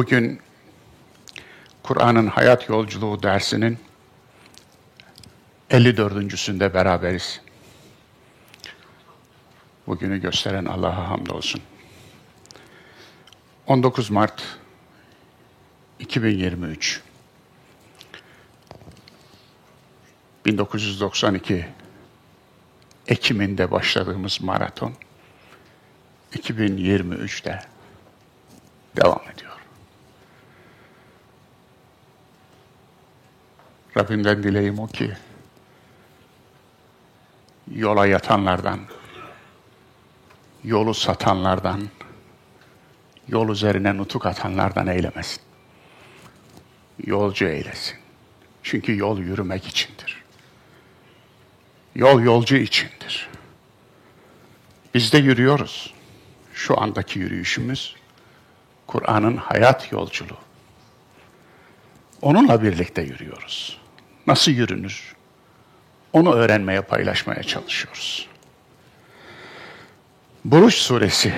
Bugün Kur'an'ın hayat yolculuğu dersinin 54.sünde beraberiz. Bugünü gösteren Allah'a hamdolsun. 19 Mart 2023 1992 Ekim'inde başladığımız maraton 2023'te devam ediyor. Rabbimden dileğim o ki yola yatanlardan, yolu satanlardan, yol üzerine nutuk atanlardan eylemesin. Yolcu eylesin. Çünkü yol yürümek içindir. Yol yolcu içindir. Biz de yürüyoruz. Şu andaki yürüyüşümüz Kur'an'ın hayat yolculuğu. Onunla birlikte yürüyoruz. Nasıl yürünür? Onu öğrenmeye, paylaşmaya çalışıyoruz. Buruç suresi.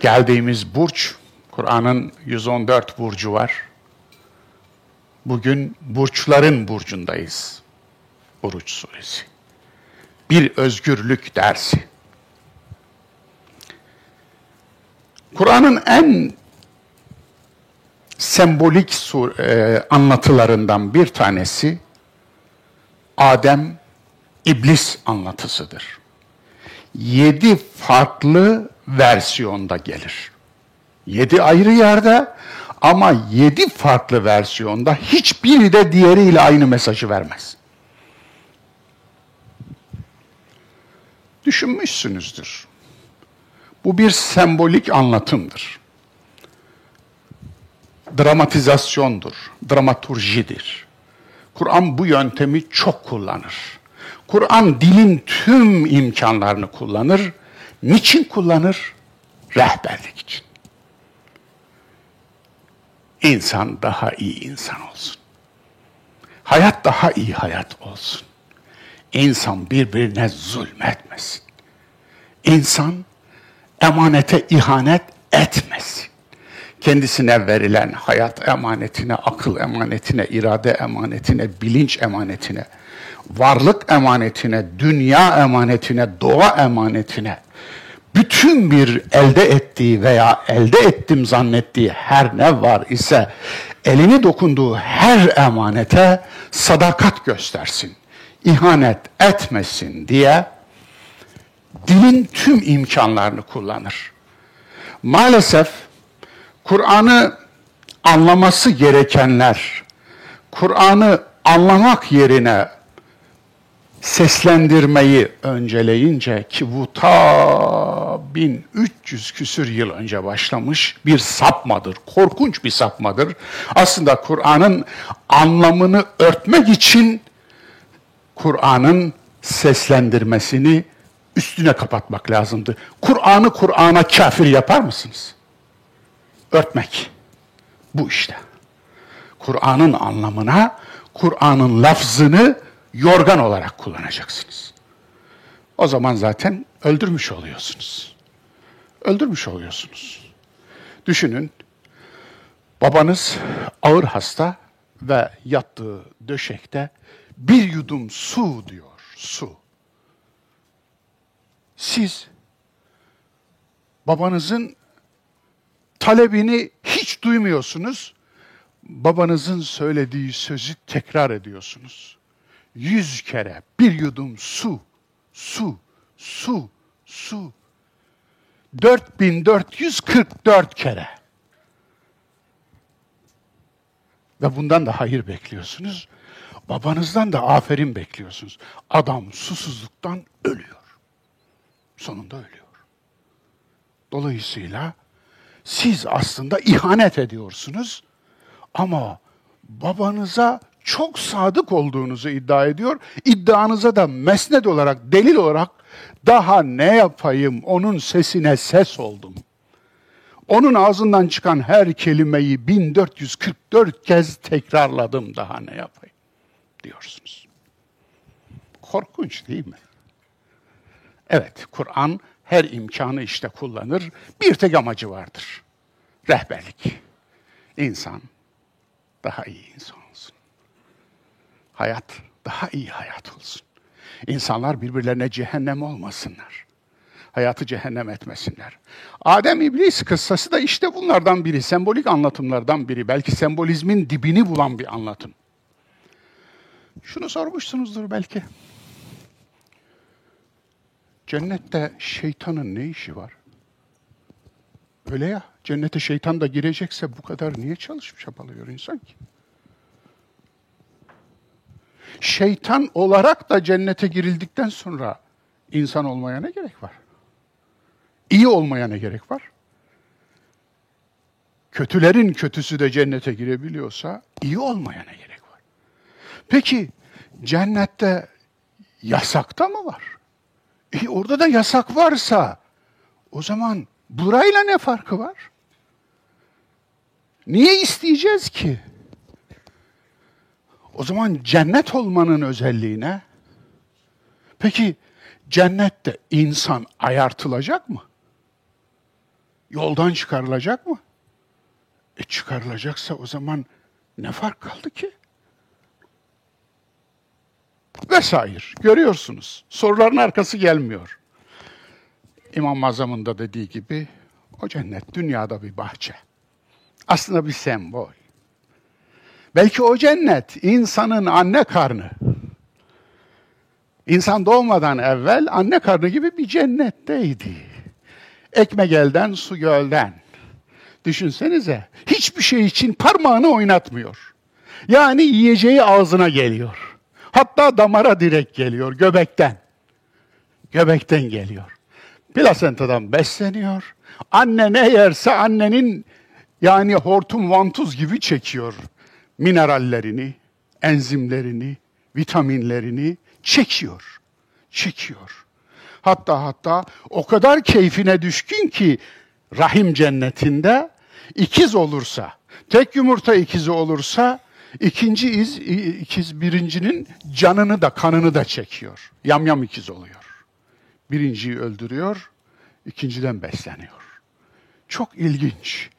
Geldiğimiz burç, Kur'an'ın 114 burcu var. Bugün burçların burcundayız. Buruç suresi. Bir özgürlük dersi. Kur'an'ın en sembolik sur, e, anlatılarından bir tanesi Adem İblis anlatısıdır. Yedi farklı versiyonda gelir. Yedi ayrı yerde ama yedi farklı versiyonda hiçbiri de diğeriyle aynı mesajı vermez. Düşünmüşsünüzdür. Bu bir sembolik anlatımdır. Dramatizasyondur, dramaturjidir. Kur'an bu yöntemi çok kullanır. Kur'an dilin tüm imkanlarını kullanır. Niçin kullanır? Rehberlik için. İnsan daha iyi insan olsun. Hayat daha iyi hayat olsun. İnsan birbirine zulmetmesin. İnsan emanete ihanet etmesin. Kendisine verilen hayat emanetine, akıl emanetine, irade emanetine, bilinç emanetine, varlık emanetine, dünya emanetine, doğa emanetine, bütün bir elde ettiği veya elde ettim zannettiği her ne var ise elini dokunduğu her emanete sadakat göstersin, ihanet etmesin diye dilin tüm imkanlarını kullanır. Maalesef Kur'an'ı anlaması gerekenler, Kur'an'ı anlamak yerine seslendirmeyi önceleyince ki bu ta 1300 küsür yıl önce başlamış bir sapmadır, korkunç bir sapmadır. Aslında Kur'an'ın anlamını örtmek için Kur'an'ın seslendirmesini üstüne kapatmak lazımdı. Kur'an'ı Kur'an'a kafir yapar mısınız? Örtmek. Bu işte. Kur'an'ın anlamına, Kur'an'ın lafzını yorgan olarak kullanacaksınız. O zaman zaten öldürmüş oluyorsunuz. Öldürmüş oluyorsunuz. Düşünün, babanız ağır hasta ve yattığı döşekte bir yudum su diyor, su. Siz babanızın talebini hiç duymuyorsunuz. Babanızın söylediği sözü tekrar ediyorsunuz. Yüz kere bir yudum su, su, su, su. 4444 kere. Ve bundan da hayır bekliyorsunuz. Babanızdan da aferin bekliyorsunuz. Adam susuzluktan ölüyor sonunda ölüyor. Dolayısıyla siz aslında ihanet ediyorsunuz ama babanıza çok sadık olduğunuzu iddia ediyor. İddianıza da mesnet olarak, delil olarak daha ne yapayım onun sesine ses oldum. Onun ağzından çıkan her kelimeyi 1444 kez tekrarladım daha ne yapayım diyorsunuz. Korkunç değil mi? Evet, Kur'an her imkanı işte kullanır. Bir tek amacı vardır. Rehberlik. insan daha iyi insan olsun. Hayat daha iyi hayat olsun. İnsanlar birbirlerine cehennem olmasınlar. Hayatı cehennem etmesinler. Adem İblis kıssası da işte bunlardan biri. Sembolik anlatımlardan biri. Belki sembolizmin dibini bulan bir anlatım. Şunu sormuşsunuzdur belki. Cennette şeytanın ne işi var? Öyle ya, cennete şeytan da girecekse bu kadar niye çalışıp çabalıyor insan ki? Şeytan olarak da cennete girildikten sonra insan olmaya ne gerek var? İyi olmaya ne gerek var? Kötülerin kötüsü de cennete girebiliyorsa iyi olmaya ne gerek var? Peki cennette yasakta mı var? E orada da yasak varsa o zaman burayla ne farkı var? Niye isteyeceğiz ki? O zaman cennet olmanın özelliği ne? Peki cennette insan ayartılacak mı? Yoldan çıkarılacak mı? E çıkarılacaksa o zaman ne fark kaldı ki? Vesaire. Görüyorsunuz. Soruların arkası gelmiyor. İmam Azam'ın da dediği gibi o cennet dünyada bir bahçe. Aslında bir sembol. Belki o cennet insanın anne karnı. İnsan doğmadan evvel anne karnı gibi bir cennetteydi. Ekmek elden, su gölden. Düşünsenize, hiçbir şey için parmağını oynatmıyor. Yani yiyeceği ağzına geliyor. Hatta damara direkt geliyor, göbekten. Göbekten geliyor. Plasentadan besleniyor. Anne ne yerse annenin yani hortum vantuz gibi çekiyor minerallerini, enzimlerini, vitaminlerini çekiyor. Çekiyor. Hatta hatta o kadar keyfine düşkün ki rahim cennetinde ikiz olursa, tek yumurta ikizi olursa ikinci iz, ikiz birincinin canını da kanını da çekiyor. Yamyam ikiz oluyor. Birinciyi öldürüyor, ikinciden besleniyor. Çok ilginç.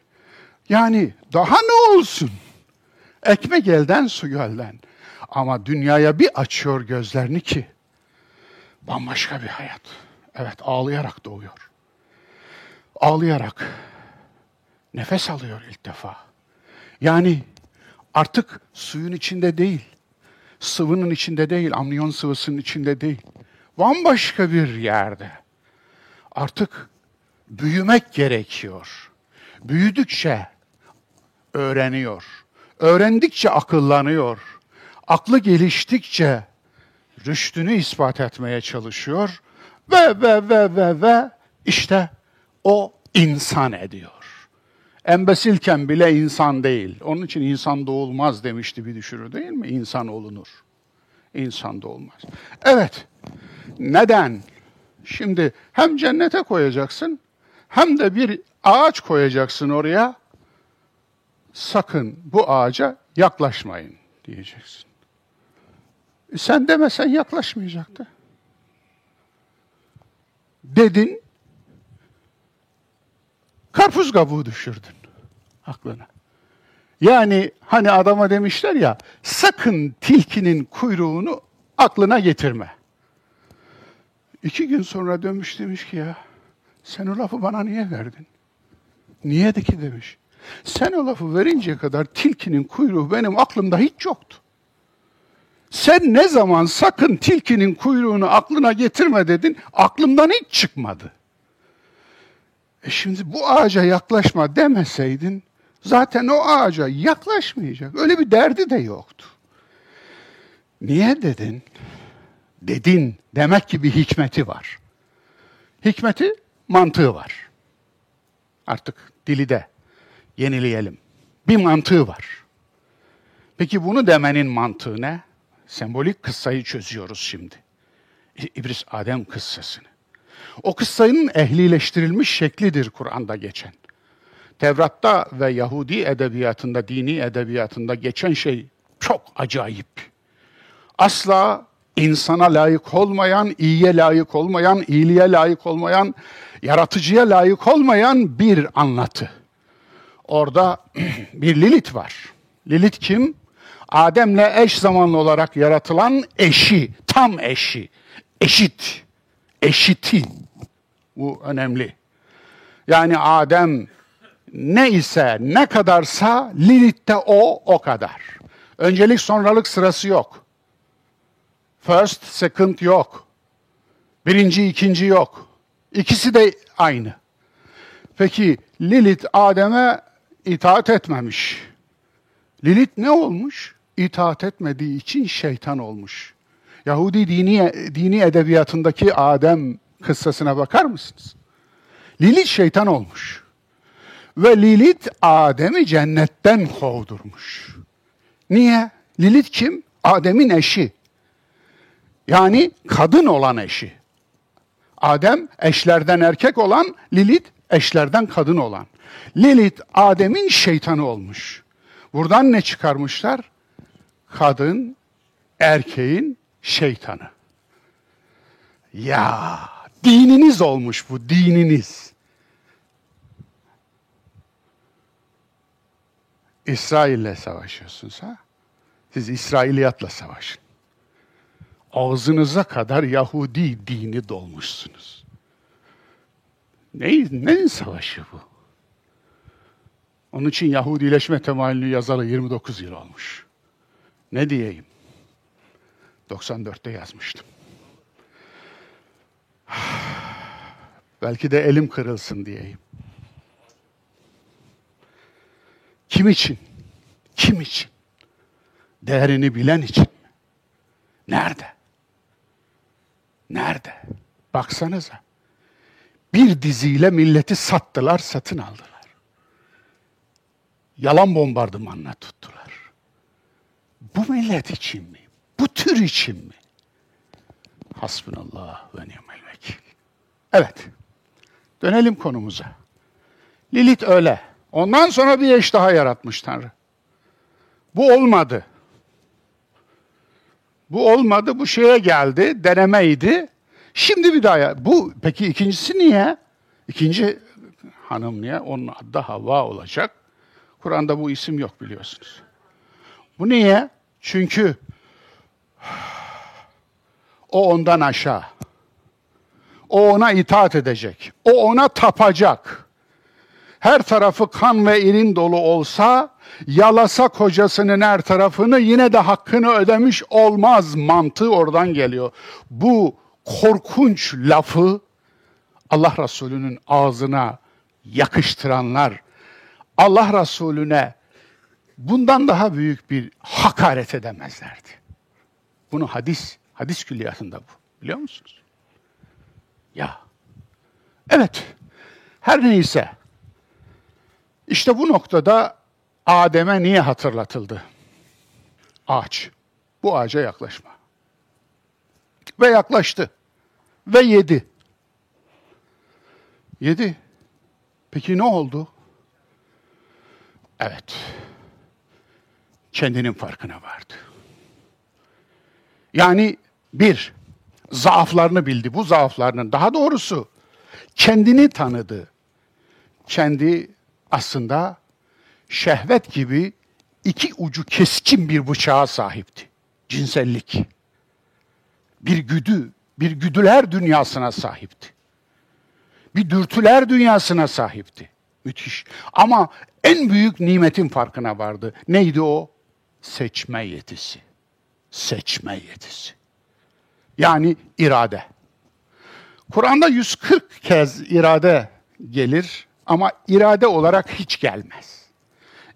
Yani daha ne olsun? Ekmek elden, su gölden. Ama dünyaya bir açıyor gözlerini ki bambaşka bir hayat. Evet, ağlayarak doğuyor. Ağlayarak nefes alıyor ilk defa. Yani artık suyun içinde değil, sıvının içinde değil, amniyon sıvısının içinde değil. Bambaşka bir yerde. Artık büyümek gerekiyor. Büyüdükçe öğreniyor öğrendikçe akıllanıyor. Aklı geliştikçe rüştünü ispat etmeye çalışıyor. Ve ve ve ve ve işte o insan ediyor. Embesilken bile insan değil. Onun için insan doğulmaz demişti bir düşürü değil mi? İnsan olunur. İnsan doğulmaz. Evet. Neden? Şimdi hem cennete koyacaksın hem de bir ağaç koyacaksın oraya sakın bu ağaca yaklaşmayın diyeceksin. E sen demesen yaklaşmayacaktı. Dedin, karpuz kabuğu düşürdün aklına. Yani hani adama demişler ya, sakın tilkinin kuyruğunu aklına getirme. İki gün sonra dönmüş demiş ki ya, sen o lafı bana niye verdin? Niye de ki demiş. Sen o lafı verinceye kadar tilkinin kuyruğu benim aklımda hiç yoktu. Sen ne zaman sakın tilkinin kuyruğunu aklına getirme dedin, aklımdan hiç çıkmadı. E şimdi bu ağaca yaklaşma demeseydin, zaten o ağaca yaklaşmayacak. Öyle bir derdi de yoktu. Niye dedin? Dedin, demek ki bir hikmeti var. Hikmeti, mantığı var. Artık dili de yenileyelim. Bir mantığı var. Peki bunu demenin mantığı ne? Sembolik kıssayı çözüyoruz şimdi. İbris Adem kıssasını. O kıssanın ehlileştirilmiş şeklidir Kur'an'da geçen. Tevrat'ta ve Yahudi edebiyatında, dini edebiyatında geçen şey çok acayip. Asla insana layık olmayan, iyiye layık olmayan, iyiliğe layık olmayan, yaratıcıya layık olmayan bir anlatı. Orada bir Lilith var. Lilith kim? Adem'le eş zamanlı olarak yaratılan eşi, tam eşi, eşit, eşiti. Bu önemli. Yani Adem ne ise, ne kadarsa Lilith de o, o kadar. Öncelik sonralık sırası yok. First, second yok. Birinci, ikinci yok. İkisi de aynı. Peki Lilith Adem'e itaat etmemiş. Lilith ne olmuş? İtaat etmediği için şeytan olmuş. Yahudi dini, dini edebiyatındaki Adem kıssasına bakar mısınız? Lilith şeytan olmuş. Ve Lilith Adem'i cennetten kovdurmuş. Niye? Lilith kim? Adem'in eşi. Yani kadın olan eşi. Adem eşlerden erkek olan, Lilith eşlerden kadın olan. Lilith Adem'in şeytanı olmuş. Buradan ne çıkarmışlar? Kadın erkeğin şeytanı. Ya dininiz olmuş bu dininiz. İsrail'le savaşıyorsunuz ha? Siz İsrailiyatla savaşın. Ağzınıza kadar Yahudi dini dolmuşsunuz. Ne, neyin savaşı bu? Onun için Yahudileşme temayülünü yazalı 29 yıl olmuş. Ne diyeyim? 94'te yazmıştım. Belki de elim kırılsın diyeyim. Kim için? Kim için? Değerini bilen için mi? Nerede? Nerede? Baksanıza. Bir diziyle milleti sattılar, satın aldılar. Yalan bombardımanla tuttular. Bu millet için mi? Bu tür için mi? Hasbunallah ve ni'mel vekil. Evet. Dönelim konumuza. Lilith öyle. Ondan sonra bir eş daha yaratmış Tanrı. Bu olmadı. Bu olmadı, bu şeye geldi, denemeydi. Şimdi bir daha. Bu peki ikincisi niye? İkinci hanım niye? Onun adı Havva olacak. Kur'an'da bu isim yok biliyorsunuz. Bu niye? Çünkü o ondan aşağı. O ona itaat edecek. O ona tapacak. Her tarafı kan ve irin dolu olsa, yalasa kocasının her tarafını yine de hakkını ödemiş olmaz mantığı oradan geliyor. Bu korkunç lafı Allah Resulü'nün ağzına yakıştıranlar, Allah Resulüne bundan daha büyük bir hakaret edemezlerdi. Bunu hadis, hadis külliyatında bu. Biliyor musunuz? Ya. Evet. Her neyse. İşte bu noktada Adem'e niye hatırlatıldı? Ağaç. Bu ağaca yaklaşma. Ve yaklaştı. Ve yedi. Yedi. Peki ne oldu? Evet. Kendinin farkına vardı. Yani bir, zaaflarını bildi. Bu zaaflarının daha doğrusu kendini tanıdı. Kendi aslında şehvet gibi iki ucu keskin bir bıçağa sahipti. Cinsellik. Bir güdü, bir güdüler dünyasına sahipti. Bir dürtüler dünyasına sahipti. Müthiş. Ama en büyük nimetin farkına vardı. Neydi o? Seçme yetisi. Seçme yetisi. Yani irade. Kur'an'da 140 kez irade gelir ama irade olarak hiç gelmez.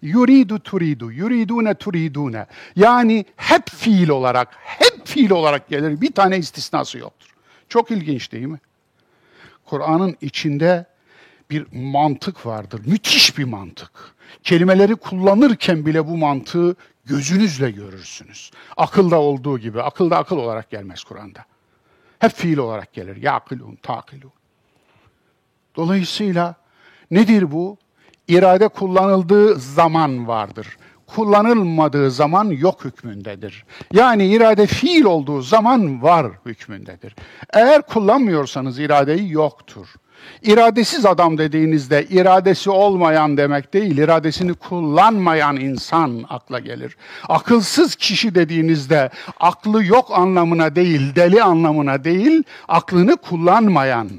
Yuridu turidu, yuridune turidune. Yani hep fiil olarak, hep fiil olarak gelir. Bir tane istisnası yoktur. Çok ilginç değil mi? Kur'an'ın içinde bir mantık vardır. Müthiş bir mantık. Kelimeleri kullanırken bile bu mantığı gözünüzle görürsünüz. Akılda olduğu gibi. Akılda akıl olarak gelmez Kur'an'da. Hep fiil olarak gelir. Yaqilun, takilun. Dolayısıyla nedir bu? İrade kullanıldığı zaman vardır. Kullanılmadığı zaman yok hükmündedir. Yani irade fiil olduğu zaman var hükmündedir. Eğer kullanmıyorsanız iradeyi yoktur. İradesiz adam dediğinizde iradesi olmayan demek değil, iradesini kullanmayan insan akla gelir. Akılsız kişi dediğinizde aklı yok anlamına değil, deli anlamına değil, aklını kullanmayan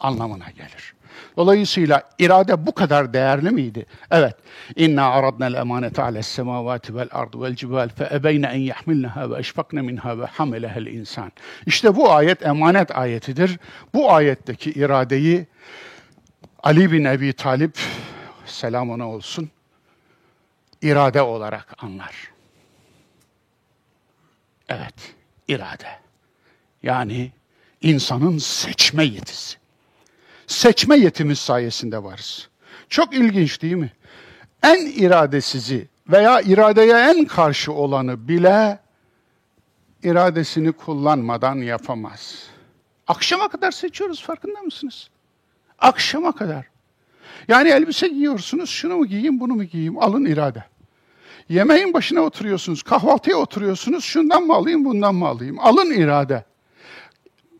anlamına gelir. Dolayısıyla irade bu kadar değerli miydi? Evet. İnna aradna el-emanete ales semavati vel ardı vel cibal fe ebeyne en yahmilnaha ve eşfakne minha ve hamilehel insan. İşte bu ayet emanet ayetidir. Bu ayetteki iradeyi Ali bin Ebi Talip selam ona olsun irade olarak anlar. Evet, irade. Yani insanın seçme yetisi seçme yetimiz sayesinde varız. Çok ilginç değil mi? En iradesizi veya iradeye en karşı olanı bile iradesini kullanmadan yapamaz. Akşama kadar seçiyoruz farkında mısınız? Akşama kadar. Yani elbise giyiyorsunuz, şunu mu giyeyim, bunu mu giyeyim? Alın irade. Yemeğin başına oturuyorsunuz, kahvaltıya oturuyorsunuz, şundan mı alayım, bundan mı alayım? Alın irade.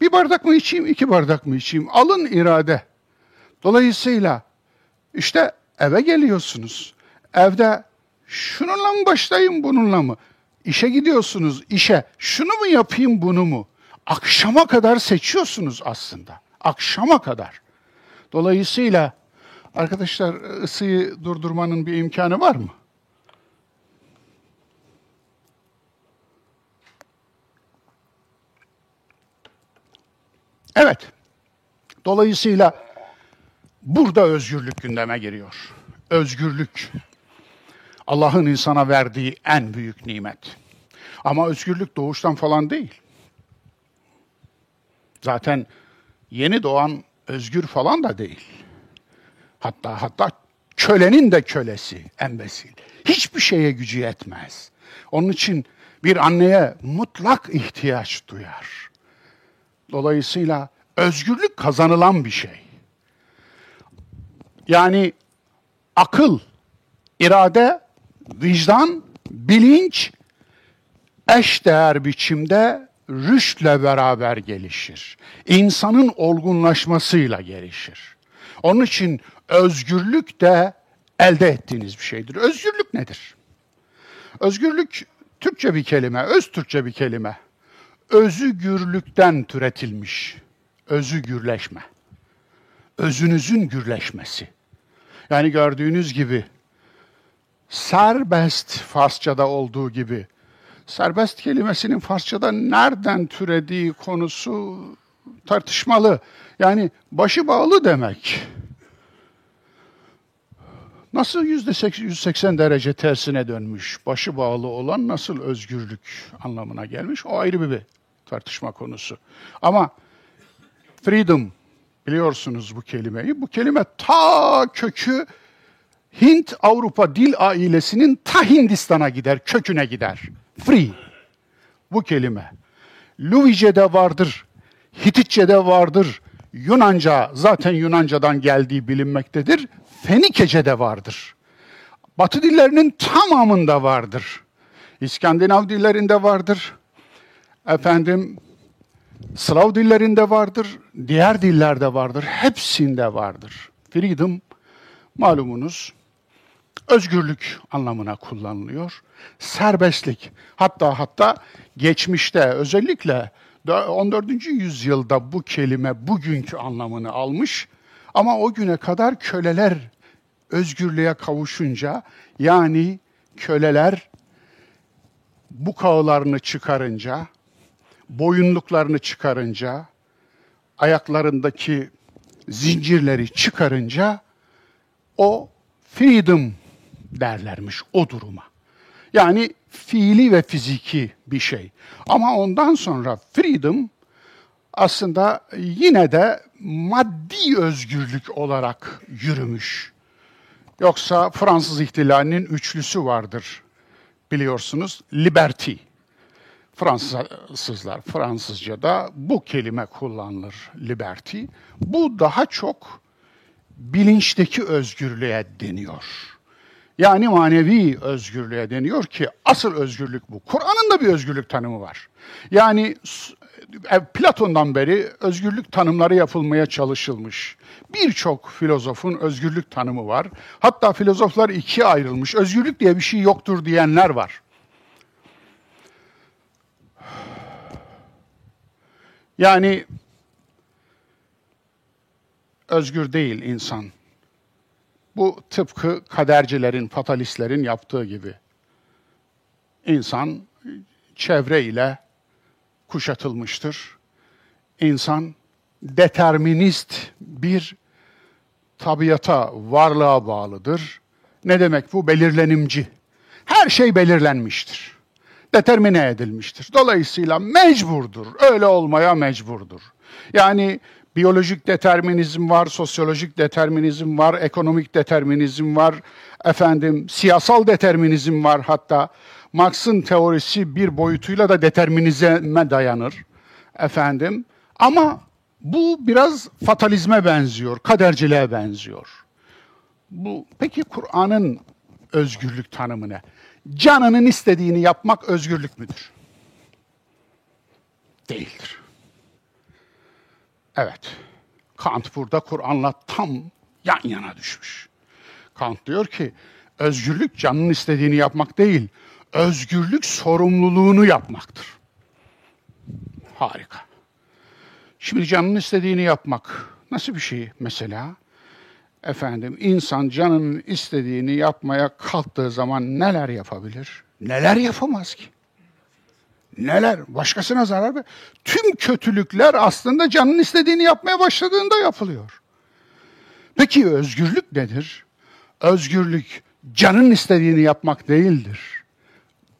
Bir bardak mı içeyim, iki bardak mı içeyim? Alın irade. Dolayısıyla işte eve geliyorsunuz. Evde şununla mı başlayayım, bununla mı? İşe gidiyorsunuz, işe şunu mu yapayım, bunu mu? Akşama kadar seçiyorsunuz aslında. Akşama kadar. Dolayısıyla arkadaşlar ısıyı durdurmanın bir imkanı var mı? Evet. Dolayısıyla burada özgürlük gündeme giriyor. Özgürlük. Allah'ın insana verdiği en büyük nimet. Ama özgürlük doğuştan falan değil. Zaten yeni doğan özgür falan da değil. Hatta hatta kölenin de kölesi, embesil. Hiçbir şeye gücü yetmez. Onun için bir anneye mutlak ihtiyaç duyar. Dolayısıyla özgürlük kazanılan bir şey. Yani akıl, irade, vicdan, bilinç eş değer biçimde rüştle beraber gelişir. İnsanın olgunlaşmasıyla gelişir. Onun için özgürlük de elde ettiğiniz bir şeydir. Özgürlük nedir? Özgürlük Türkçe bir kelime, öz Türkçe bir kelime özü gürlükten türetilmiş. Özü gürleşme. Özünüzün gürleşmesi. Yani gördüğünüz gibi serbest Farsçada olduğu gibi serbest kelimesinin Farsçada nereden türediği konusu tartışmalı. Yani başı bağlı demek. Nasıl yüzde 180 derece tersine dönmüş, başı bağlı olan nasıl özgürlük anlamına gelmiş o ayrı bir tartışma konusu. Ama freedom biliyorsunuz bu kelimeyi. Bu kelime ta kökü Hint Avrupa dil ailesinin ta Hindistan'a gider, köküne gider. Free. Bu kelime. Luvice'de vardır, Hititçe'de vardır, Yunanca zaten Yunanca'dan geldiği bilinmektedir. Fenikece'de vardır. Batı dillerinin tamamında vardır. İskandinav dillerinde vardır. Efendim Slav dillerinde vardır, diğer dillerde vardır, hepsinde vardır. Freedom malumunuz özgürlük anlamına kullanılıyor. Serbestlik. Hatta hatta geçmişte özellikle 14. yüzyılda bu kelime bugünkü anlamını almış. Ama o güne kadar köleler özgürlüğe kavuşunca yani köleler bu kağılarını çıkarınca, boyunluklarını çıkarınca, ayaklarındaki zincirleri çıkarınca o freedom derlermiş o duruma. Yani fiili ve fiziki bir şey. Ama ondan sonra freedom aslında yine de maddi özgürlük olarak yürümüş. Yoksa Fransız ihtilalinin üçlüsü vardır biliyorsunuz. Liberty. Fransızlar Fransızca'da bu kelime kullanılır liberty. Bu daha çok bilinçteki özgürlüğe deniyor. Yani manevi özgürlüğe deniyor ki asıl özgürlük bu. Kur'an'ın da bir özgürlük tanımı var. Yani e, Platon'dan beri özgürlük tanımları yapılmaya çalışılmış. Birçok filozofun özgürlük tanımı var. Hatta filozoflar ikiye ayrılmış. Özgürlük diye bir şey yoktur diyenler var. Yani özgür değil insan. Bu tıpkı kadercilerin, fatalistlerin yaptığı gibi. İnsan çevre ile kuşatılmıştır. İnsan determinist bir tabiata, varlığa bağlıdır. Ne demek bu? Belirlenimci. Her şey belirlenmiştir. Determine edilmiştir. Dolayısıyla mecburdur. Öyle olmaya mecburdur. Yani biyolojik determinizm var, sosyolojik determinizm var, ekonomik determinizm var, efendim siyasal determinizm var hatta. Marx'ın teorisi bir boyutuyla da determinizme dayanır efendim. Ama bu biraz fatalizme benziyor, kaderciliğe benziyor. Bu peki Kur'an'ın özgürlük tanımı ne? Canının istediğini yapmak özgürlük müdür? Değildir. Evet. Kant burada Kur'an'la tam yan yana düşmüş. Kant diyor ki özgürlük canın istediğini yapmak değil, özgürlük sorumluluğunu yapmaktır. Harika. Şimdi canın istediğini yapmak nasıl bir şey mesela? Efendim insan canının istediğini yapmaya kalktığı zaman neler yapabilir? Neler yapamaz ki? Neler? Başkasına zarar ver. Tüm kötülükler aslında canın istediğini yapmaya başladığında yapılıyor. Peki özgürlük nedir? Özgürlük canın istediğini yapmak değildir.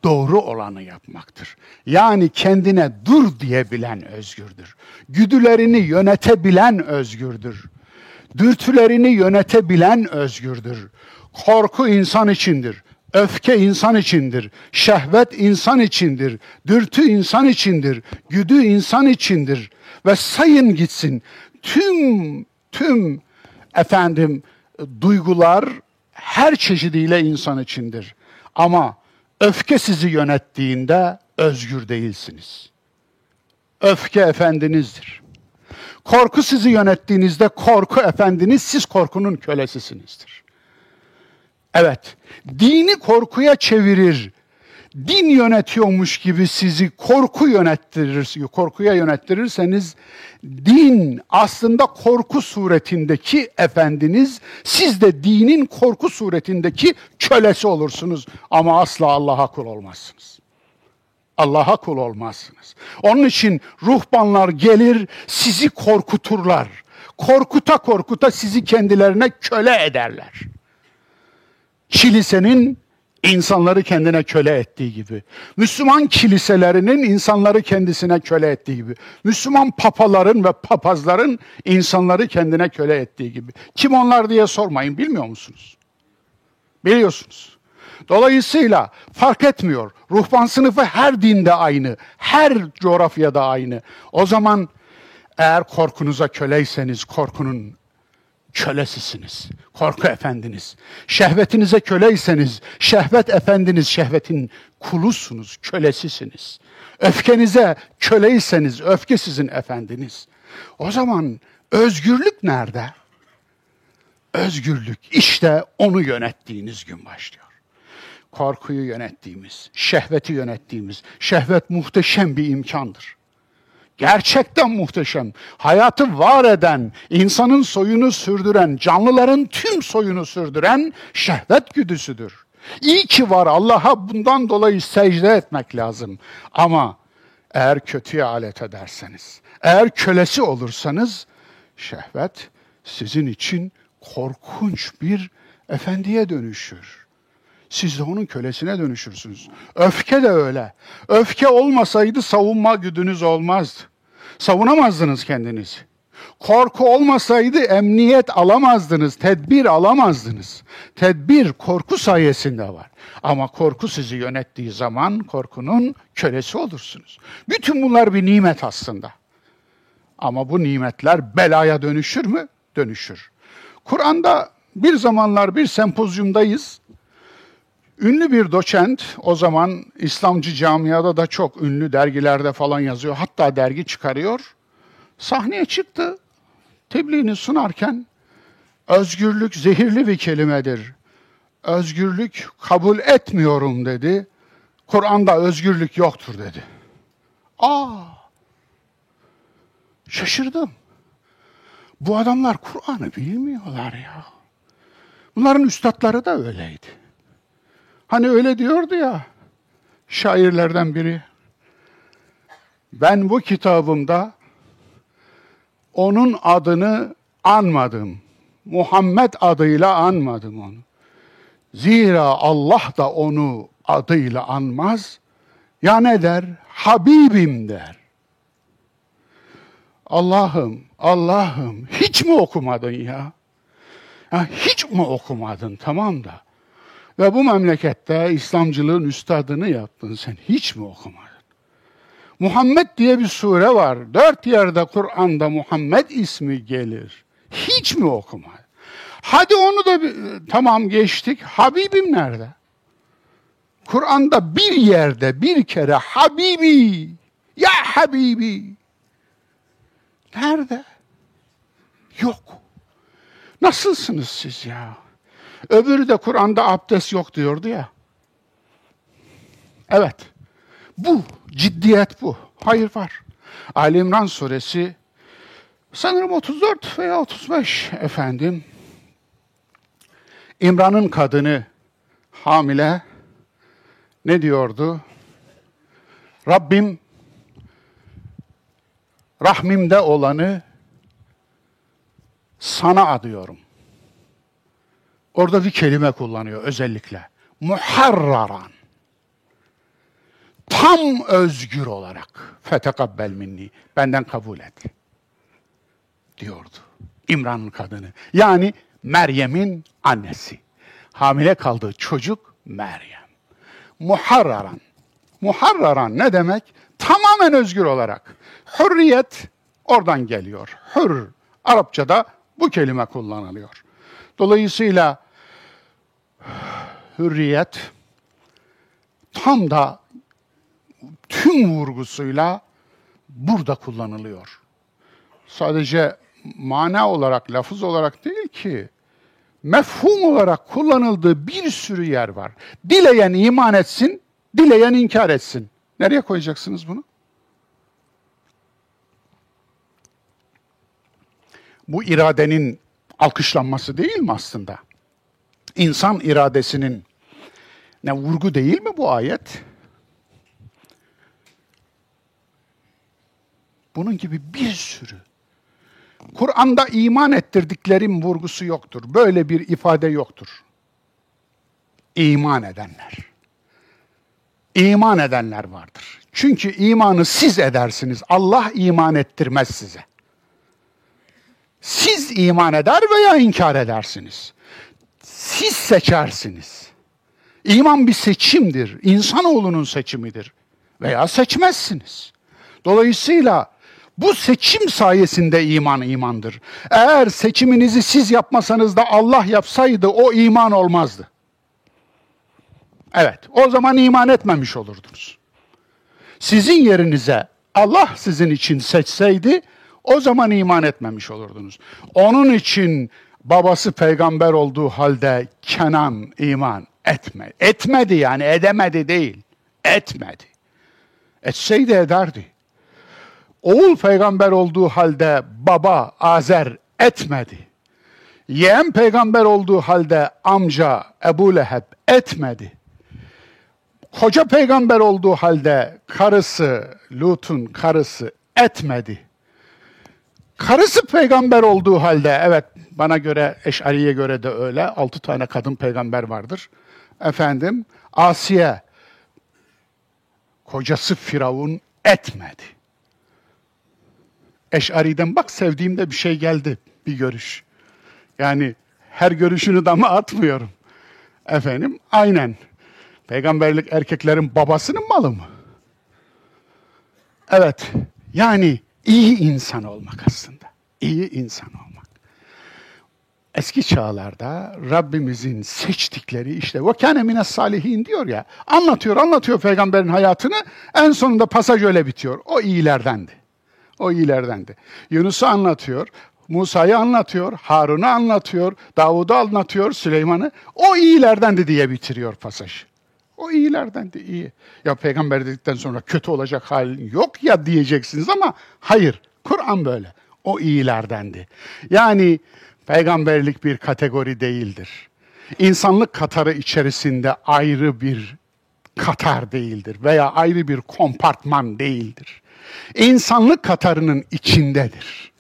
Doğru olanı yapmaktır. Yani kendine dur diyebilen özgürdür. Güdülerini yönetebilen özgürdür. Dürtülerini yönetebilen özgürdür. Korku insan içindir. Öfke insan içindir, şehvet insan içindir, dürtü insan içindir, güdü insan içindir ve sayın gitsin. Tüm tüm efendim duygular her çeşidiyle insan içindir. Ama öfke sizi yönettiğinde özgür değilsiniz. Öfke efendinizdir. Korku sizi yönettiğinizde korku efendiniz, siz korkunun kölesisinizdir. Evet, dini korkuya çevirir. Din yönetiyormuş gibi sizi korku yönettirir, korkuya yönettirirseniz din aslında korku suretindeki efendiniz, siz de dinin korku suretindeki kölesi olursunuz ama asla Allah'a kul olmazsınız. Allah'a kul olmazsınız. Onun için ruhbanlar gelir, sizi korkuturlar. Korkuta korkuta sizi kendilerine köle ederler kilisenin insanları kendine köle ettiği gibi, Müslüman kiliselerinin insanları kendisine köle ettiği gibi, Müslüman papaların ve papazların insanları kendine köle ettiği gibi. Kim onlar diye sormayın, bilmiyor musunuz? Biliyorsunuz. Dolayısıyla fark etmiyor. Ruhban sınıfı her dinde aynı, her coğrafyada aynı. O zaman eğer korkunuza köleyseniz korkunun kölesisiniz. Korku efendiniz. Şehvetinize köleyseniz, şehvet efendiniz, şehvetin kulusunuz, kölesisiniz. Öfkenize köleyseniz, öfke sizin efendiniz. O zaman özgürlük nerede? Özgürlük işte onu yönettiğiniz gün başlıyor. Korkuyu yönettiğimiz, şehveti yönettiğimiz, şehvet muhteşem bir imkandır. Gerçekten muhteşem. Hayatı var eden, insanın soyunu sürdüren, canlıların tüm soyunu sürdüren şehvet güdüsüdür. İyi ki var Allah'a bundan dolayı secde etmek lazım. Ama eğer kötüye alet ederseniz, eğer kölesi olursanız şehvet sizin için korkunç bir efendiye dönüşür. Siz de onun kölesine dönüşürsünüz. Öfke de öyle. Öfke olmasaydı savunma güdünüz olmazdı. Savunamazdınız kendinizi. Korku olmasaydı emniyet alamazdınız, tedbir alamazdınız. Tedbir korku sayesinde var. Ama korku sizi yönettiği zaman korkunun kölesi olursunuz. Bütün bunlar bir nimet aslında. Ama bu nimetler belaya dönüşür mü? Dönüşür. Kur'an'da bir zamanlar bir sempozyumdayız. Ünlü bir doçent, o zaman İslamcı camiada da çok ünlü dergilerde falan yazıyor. Hatta dergi çıkarıyor. Sahneye çıktı. Tebliğini sunarken özgürlük zehirli bir kelimedir. Özgürlük kabul etmiyorum dedi. Kur'an'da özgürlük yoktur dedi. Aa! Şaşırdım. Bu adamlar Kur'an'ı bilmiyorlar ya. Bunların üstadları da öyleydi. Hani öyle diyordu ya şairlerden biri. Ben bu kitabımda onun adını anmadım. Muhammed adıyla anmadım onu. Zira Allah da onu adıyla anmaz. Ya ne der? Habibim der. Allah'ım, Allah'ım hiç mi okumadın ya? ya? Hiç mi okumadın tamam da? Ve bu memlekette İslamcılığın üstadını yaptın sen. Hiç mi okumadın? Muhammed diye bir sure var. Dört yerde Kur'an'da Muhammed ismi gelir. Hiç mi okumadın? Hadi onu da bir, tamam geçtik. Habibim nerede? Kur'an'da bir yerde bir kere Habibi, ya Habibi. Nerede? Yok. Nasılsınız siz ya? Öbürü de Kur'an'da abdest yok diyordu ya. Evet. Bu, ciddiyet bu. Hayır var. Ali İmran suresi sanırım 34 veya 35 efendim. İmran'ın kadını hamile ne diyordu? Rabbim rahmimde olanı sana adıyorum. Orada bir kelime kullanıyor özellikle. Muharraran. Tam özgür olarak. Fetekabbel minni. Benden kabul et. Diyordu. İmran'ın kadını. Yani Meryem'in annesi. Hamile kaldığı çocuk Meryem. Muharraran. Muharraran ne demek? Tamamen özgür olarak. Hürriyet oradan geliyor. Hür. Arapçada bu kelime kullanılıyor. Dolayısıyla hürriyet tam da tüm vurgusuyla burada kullanılıyor. Sadece mana olarak, lafız olarak değil ki, mefhum olarak kullanıldığı bir sürü yer var. Dileyen iman etsin, dileyen inkar etsin. Nereye koyacaksınız bunu? Bu iradenin alkışlanması değil mi aslında? İnsan iradesinin ne vurgu değil mi bu ayet? Bunun gibi bir sürü. Kur'an'da iman ettirdiklerim vurgusu yoktur. Böyle bir ifade yoktur. İman edenler. İman edenler vardır. Çünkü imanı siz edersiniz. Allah iman ettirmez size. Siz iman eder veya inkar edersiniz. Siz seçersiniz. İman bir seçimdir. İnsanoğlunun seçimidir. Veya seçmezsiniz. Dolayısıyla bu seçim sayesinde iman imandır. Eğer seçiminizi siz yapmasanız da Allah yapsaydı o iman olmazdı. Evet, o zaman iman etmemiş olurdunuz. Sizin yerinize Allah sizin için seçseydi o zaman iman etmemiş olurdunuz. Onun için babası peygamber olduğu halde Kenan iman etme. Etmedi yani edemedi değil. Etmedi. Etseydi ederdi. Oğul peygamber olduğu halde baba Azer etmedi. Yeğen peygamber olduğu halde amca Ebu Leheb etmedi. Koca peygamber olduğu halde karısı Lut'un karısı etmedi. Karısı peygamber olduğu halde, evet bana göre, Eş'ariye göre de öyle, altı tane kadın peygamber vardır. Efendim, Asiye, kocası Firavun etmedi. Eş'ariden bak sevdiğimde bir şey geldi, bir görüş. Yani her görüşünü dama atmıyorum. Efendim, aynen. Peygamberlik erkeklerin babasının malı mı? Evet, yani iyi insan olmak aslında. İyi insan olmak. Eski çağlarda Rabbimizin seçtikleri işte ve kâne mine salihin diyor ya. Anlatıyor, anlatıyor peygamberin hayatını. En sonunda pasaj öyle bitiyor. O iyilerdendi. O iyilerdendi. Yunus'u anlatıyor. Musa'yı anlatıyor, Harun'u anlatıyor, Davud'u anlatıyor, Süleyman'ı. O iyilerdendi diye bitiriyor pasaj. O iyilerdendi, iyi. Ya peygamber dedikten sonra kötü olacak halin yok ya diyeceksiniz ama hayır. Kur'an böyle. O iyilerdendi. Yani peygamberlik bir kategori değildir. İnsanlık katarı içerisinde ayrı bir katar değildir veya ayrı bir kompartman değildir. İnsanlık katarının içindedir.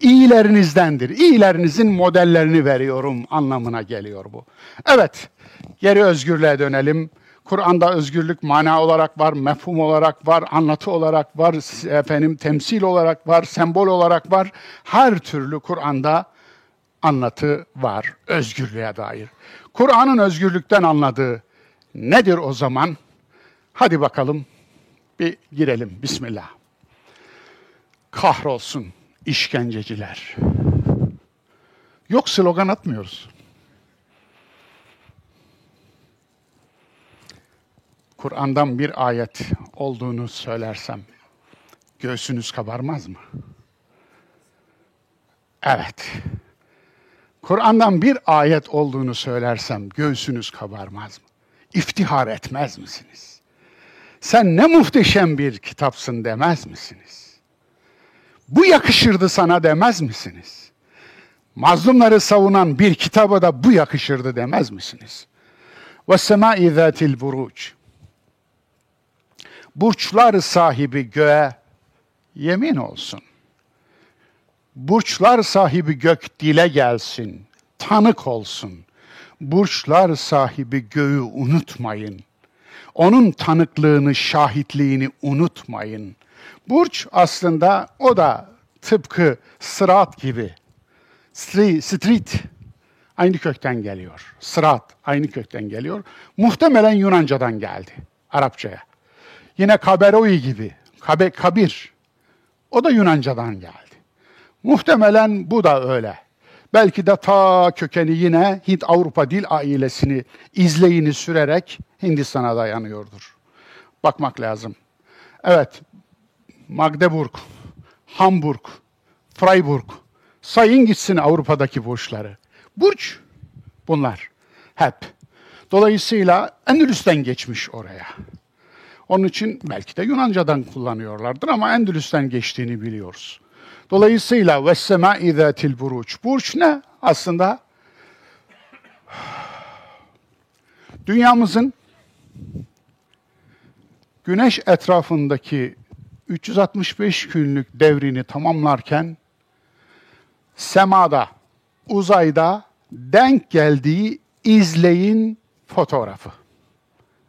İyilerinizdendir. İyilerinizin modellerini veriyorum anlamına geliyor bu. Evet, geri özgürlüğe dönelim. Kur'an'da özgürlük mana olarak var, mefhum olarak var, anlatı olarak var, efendim temsil olarak var, sembol olarak var. Her türlü Kur'an'da anlatı var özgürlüğe dair. Kur'an'ın özgürlükten anladığı nedir o zaman? Hadi bakalım bir girelim. Bismillah. Kahrolsun işkenceciler. Yok slogan atmıyoruz. Kur'an'dan bir ayet olduğunu söylersem göğsünüz kabarmaz mı? Evet. Kur'an'dan bir ayet olduğunu söylersem göğsünüz kabarmaz mı? İftihar etmez misiniz? Sen ne muhteşem bir kitapsın demez misiniz? Bu yakışırdı sana demez misiniz? Mazlumları savunan bir kitaba da bu yakışırdı demez misiniz? وَالسَّمَاءِ ذَاتِ الْبُرُوجِ burçlar sahibi göğe yemin olsun. Burçlar sahibi gök dile gelsin, tanık olsun. Burçlar sahibi göğü unutmayın. Onun tanıklığını, şahitliğini unutmayın. Burç aslında o da tıpkı sırat gibi. Street aynı kökten geliyor. Sırat aynı kökten geliyor. Muhtemelen Yunancadan geldi Arapçaya. Yine Kaberoi gibi, Kabe, Kabir. O da Yunancadan geldi. Muhtemelen bu da öyle. Belki de ta kökeni yine Hint-Avrupa dil ailesini izleyini sürerek Hindistan'a dayanıyordur. Bakmak lazım. Evet, Magdeburg, Hamburg, Freiburg, sayın gitsin Avrupa'daki burçları. Burç bunlar hep. Dolayısıyla Endülüs'ten geçmiş oraya. Onun için belki de Yunanca'dan kullanıyorlardır ama Endülüs'ten geçtiğini biliyoruz. Dolayısıyla ve sema buruç. Burç ne? Aslında dünyamızın güneş etrafındaki 365 günlük devrini tamamlarken semada, uzayda denk geldiği izleyin fotoğrafı.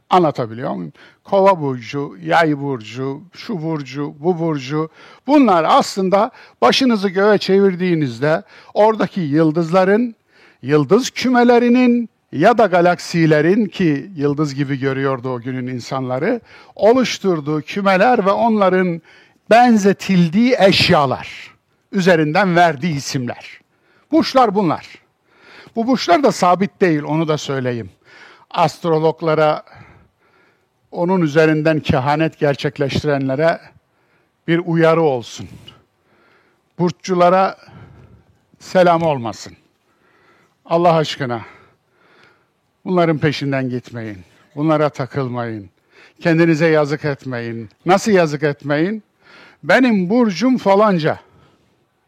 Anlatabiliyor muyum? Kova burcu, yay burcu, şu burcu, bu burcu. Bunlar aslında başınızı göğe çevirdiğinizde oradaki yıldızların, yıldız kümelerinin ya da galaksilerin ki yıldız gibi görüyordu o günün insanları, oluşturduğu kümeler ve onların benzetildiği eşyalar üzerinden verdiği isimler. Burçlar bunlar. Bu burçlar da sabit değil, onu da söyleyeyim. Astrologlara onun üzerinden kehanet gerçekleştirenlere bir uyarı olsun. Burççulara selam olmasın. Allah aşkına bunların peşinden gitmeyin. Bunlara takılmayın. Kendinize yazık etmeyin. Nasıl yazık etmeyin? Benim burcum falanca.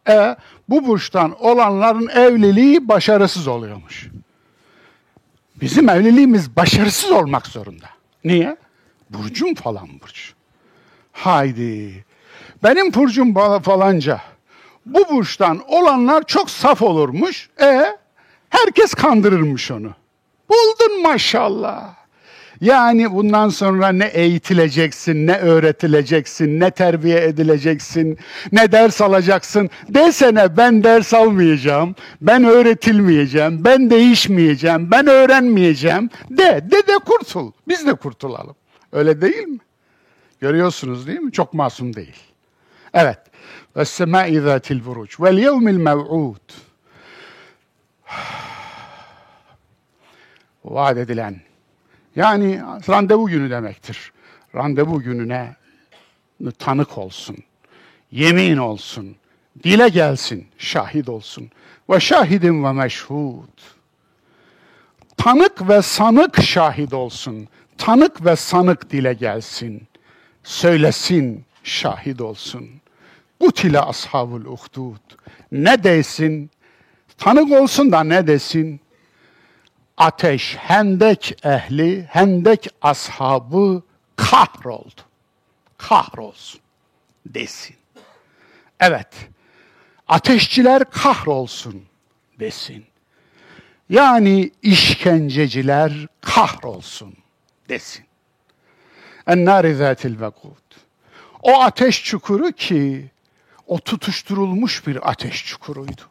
E bu burçtan olanların evliliği başarısız oluyormuş. Bizim evliliğimiz başarısız olmak zorunda. Niye? Burcum falan burç. Haydi. Benim burcum falanca. Bu burçtan olanlar çok saf olurmuş. E herkes kandırırmış onu. Buldun maşallah. Yani bundan sonra ne eğitileceksin, ne öğretileceksin, ne terbiye edileceksin, ne ders alacaksın. Desene ben ders almayacağım, ben öğretilmeyeceğim, ben değişmeyeceğim, ben öğrenmeyeceğim. De, de de kurtul. Biz de kurtulalım. Öyle değil mi? Görüyorsunuz değil mi? Çok masum değil. Evet. Ve semâi zâtil vuruç. Vel yevmil mev'ud. Vaat edilen. Yani randevu günü demektir. Randevu gününe tanık olsun. Yemin olsun. Dile gelsin. Şahit olsun. Ve şahidin ve meşhud. Tanık ve sanık şahit olsun. Tanık ve sanık dile gelsin. Söylesin, şahit olsun. Kutile ashabul uhdud. Ne desin? Tanık olsun da ne desin? Ateş, hendek ehli, hendek ashabı kahroldu. Kahrolsun desin. Evet, ateşçiler kahrolsun desin. Yani işkenceciler kahrolsun desin. Ennâri zâtil vekûd. O ateş çukuru ki o tutuşturulmuş bir ateş çukuruydu.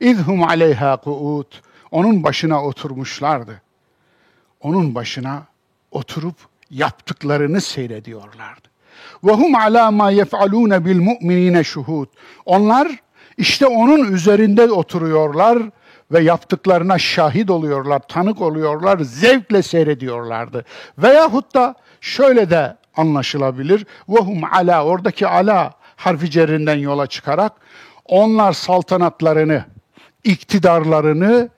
İzhum aleyha kuud. Onun başına oturmuşlardı. Onun başına oturup yaptıklarını seyrediyorlardı. Ve hum ala ma yef'alun bil mu'minine şuhud. Onlar işte onun üzerinde oturuyorlar ve yaptıklarına şahit oluyorlar, tanık oluyorlar, zevkle seyrediyorlardı. Veyahut da şöyle de anlaşılabilir. Vehum ala oradaki ala harfi cerrinden yola çıkarak onlar saltanatlarını, iktidarlarını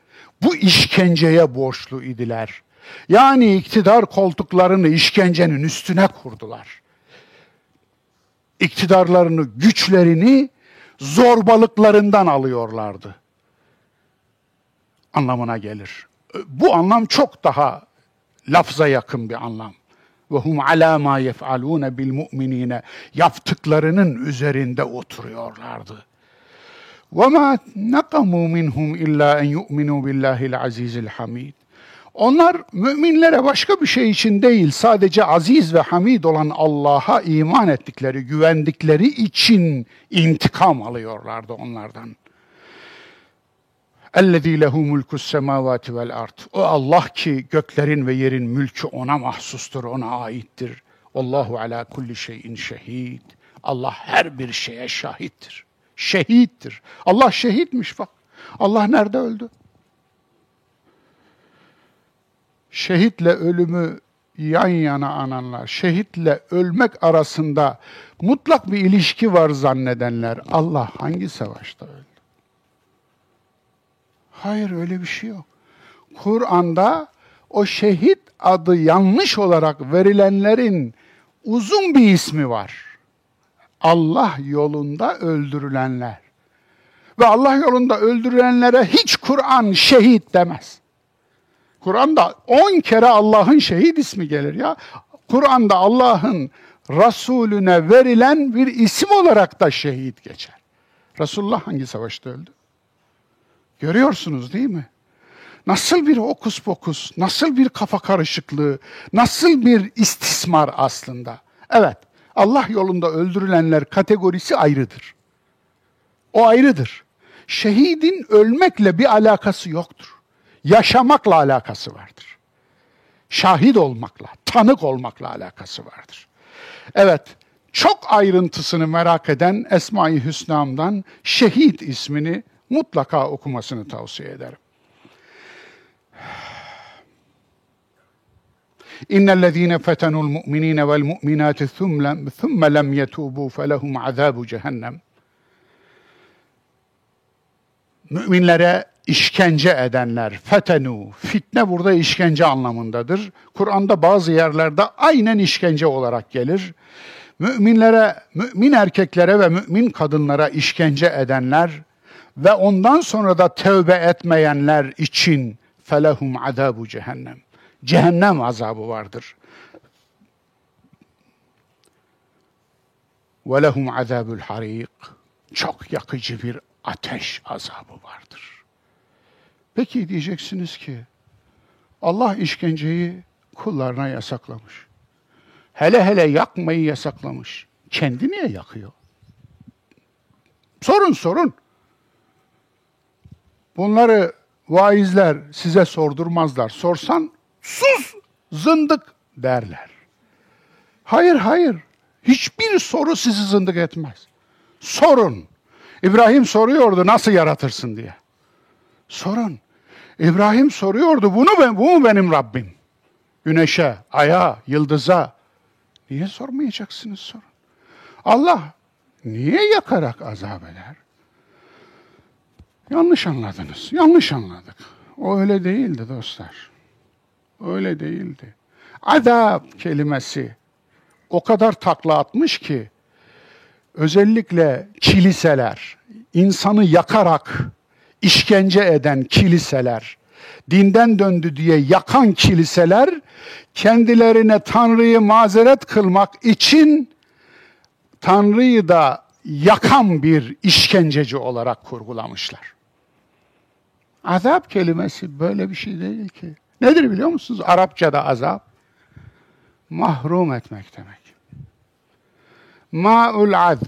bu işkenceye borçlu idiler. Yani iktidar koltuklarını işkencenin üstüne kurdular. İktidarlarını, güçlerini zorbalıklarından alıyorlardı. Anlamına gelir. Bu anlam çok daha lafza yakın bir anlam ve hum ala ma yef'alun bil mu'minine yaptıklarının üzerinde oturuyorlardı. Ve ma nakamu minhum illa en yu'minu billahil azizil hamid. Onlar müminlere başka bir şey için değil, sadece aziz ve hamid olan Allah'a iman ettikleri, güvendikleri için intikam alıyorlardı onlardan. اَلَّذ۪ي لَهُ مُلْكُ السَّمَاوَاتِ وَالْاَرْضِ O Allah ki göklerin ve yerin mülkü ona mahsustur, ona aittir. Allahu ala kulli şeyin şehid. Allah her bir şeye şahittir. Şehittir. Allah şehitmiş bak. Allah nerede öldü? Şehitle ölümü yan yana ananlar, şehitle ölmek arasında mutlak bir ilişki var zannedenler. Allah hangi savaşta öldü? Hayır öyle bir şey yok. Kur'an'da o şehit adı yanlış olarak verilenlerin uzun bir ismi var. Allah yolunda öldürülenler. Ve Allah yolunda öldürülenlere hiç Kur'an şehit demez. Kur'an'da on kere Allah'ın şehit ismi gelir ya. Kur'an'da Allah'ın Resulüne verilen bir isim olarak da şehit geçer. Resulullah hangi savaşta öldü? Görüyorsunuz değil mi? Nasıl bir okus pokus, nasıl bir kafa karışıklığı, nasıl bir istismar aslında. Evet, Allah yolunda öldürülenler kategorisi ayrıdır. O ayrıdır. Şehidin ölmekle bir alakası yoktur. Yaşamakla alakası vardır. Şahit olmakla, tanık olmakla alakası vardır. Evet, çok ayrıntısını merak eden Esma-i Hüsna'mdan şehit ismini mutlaka okumasını tavsiye ederim. İnnellezîne fetenul mu'minîne vel mu'minâti thumme lem yetûbû felehum azâbu cehennem. Müminlere işkence edenler, fetenu, fitne burada işkence anlamındadır. Kur'an'da bazı yerlerde aynen işkence olarak gelir. Müminlere, mümin erkeklere ve mümin kadınlara işkence edenler, ve ondan sonra da tövbe etmeyenler için felehum azabu cehennem. Cehennem azabı vardır. Ve lehum azabul harik. Çok yakıcı bir ateş azabı vardır. Peki diyeceksiniz ki Allah işkenceyi kullarına yasaklamış. Hele hele yakmayı yasaklamış. Kendi niye yakıyor? Sorun sorun. Bunları vaizler size sordurmazlar. Sorsan sus zındık derler. Hayır hayır. Hiçbir soru sizi zındık etmez. Sorun. İbrahim soruyordu nasıl yaratırsın diye. Sorun. İbrahim soruyordu bunu ben, bu mu benim Rabbim? Güneşe, aya, yıldıza. Niye sormayacaksınız sorun. Allah niye yakarak azap eder? Yanlış anladınız. Yanlış anladık. O öyle değildi dostlar. Öyle değildi. Azap kelimesi o kadar takla atmış ki özellikle kiliseler, insanı yakarak işkence eden kiliseler, dinden döndü diye yakan kiliseler kendilerine Tanrı'yı mazeret kılmak için Tanrı'yı da yakan bir işkenceci olarak kurgulamışlar. Azap kelimesi böyle bir şey değil ki. Nedir biliyor musunuz? Arapçada azap mahrum etmek demek. Ma'ul azb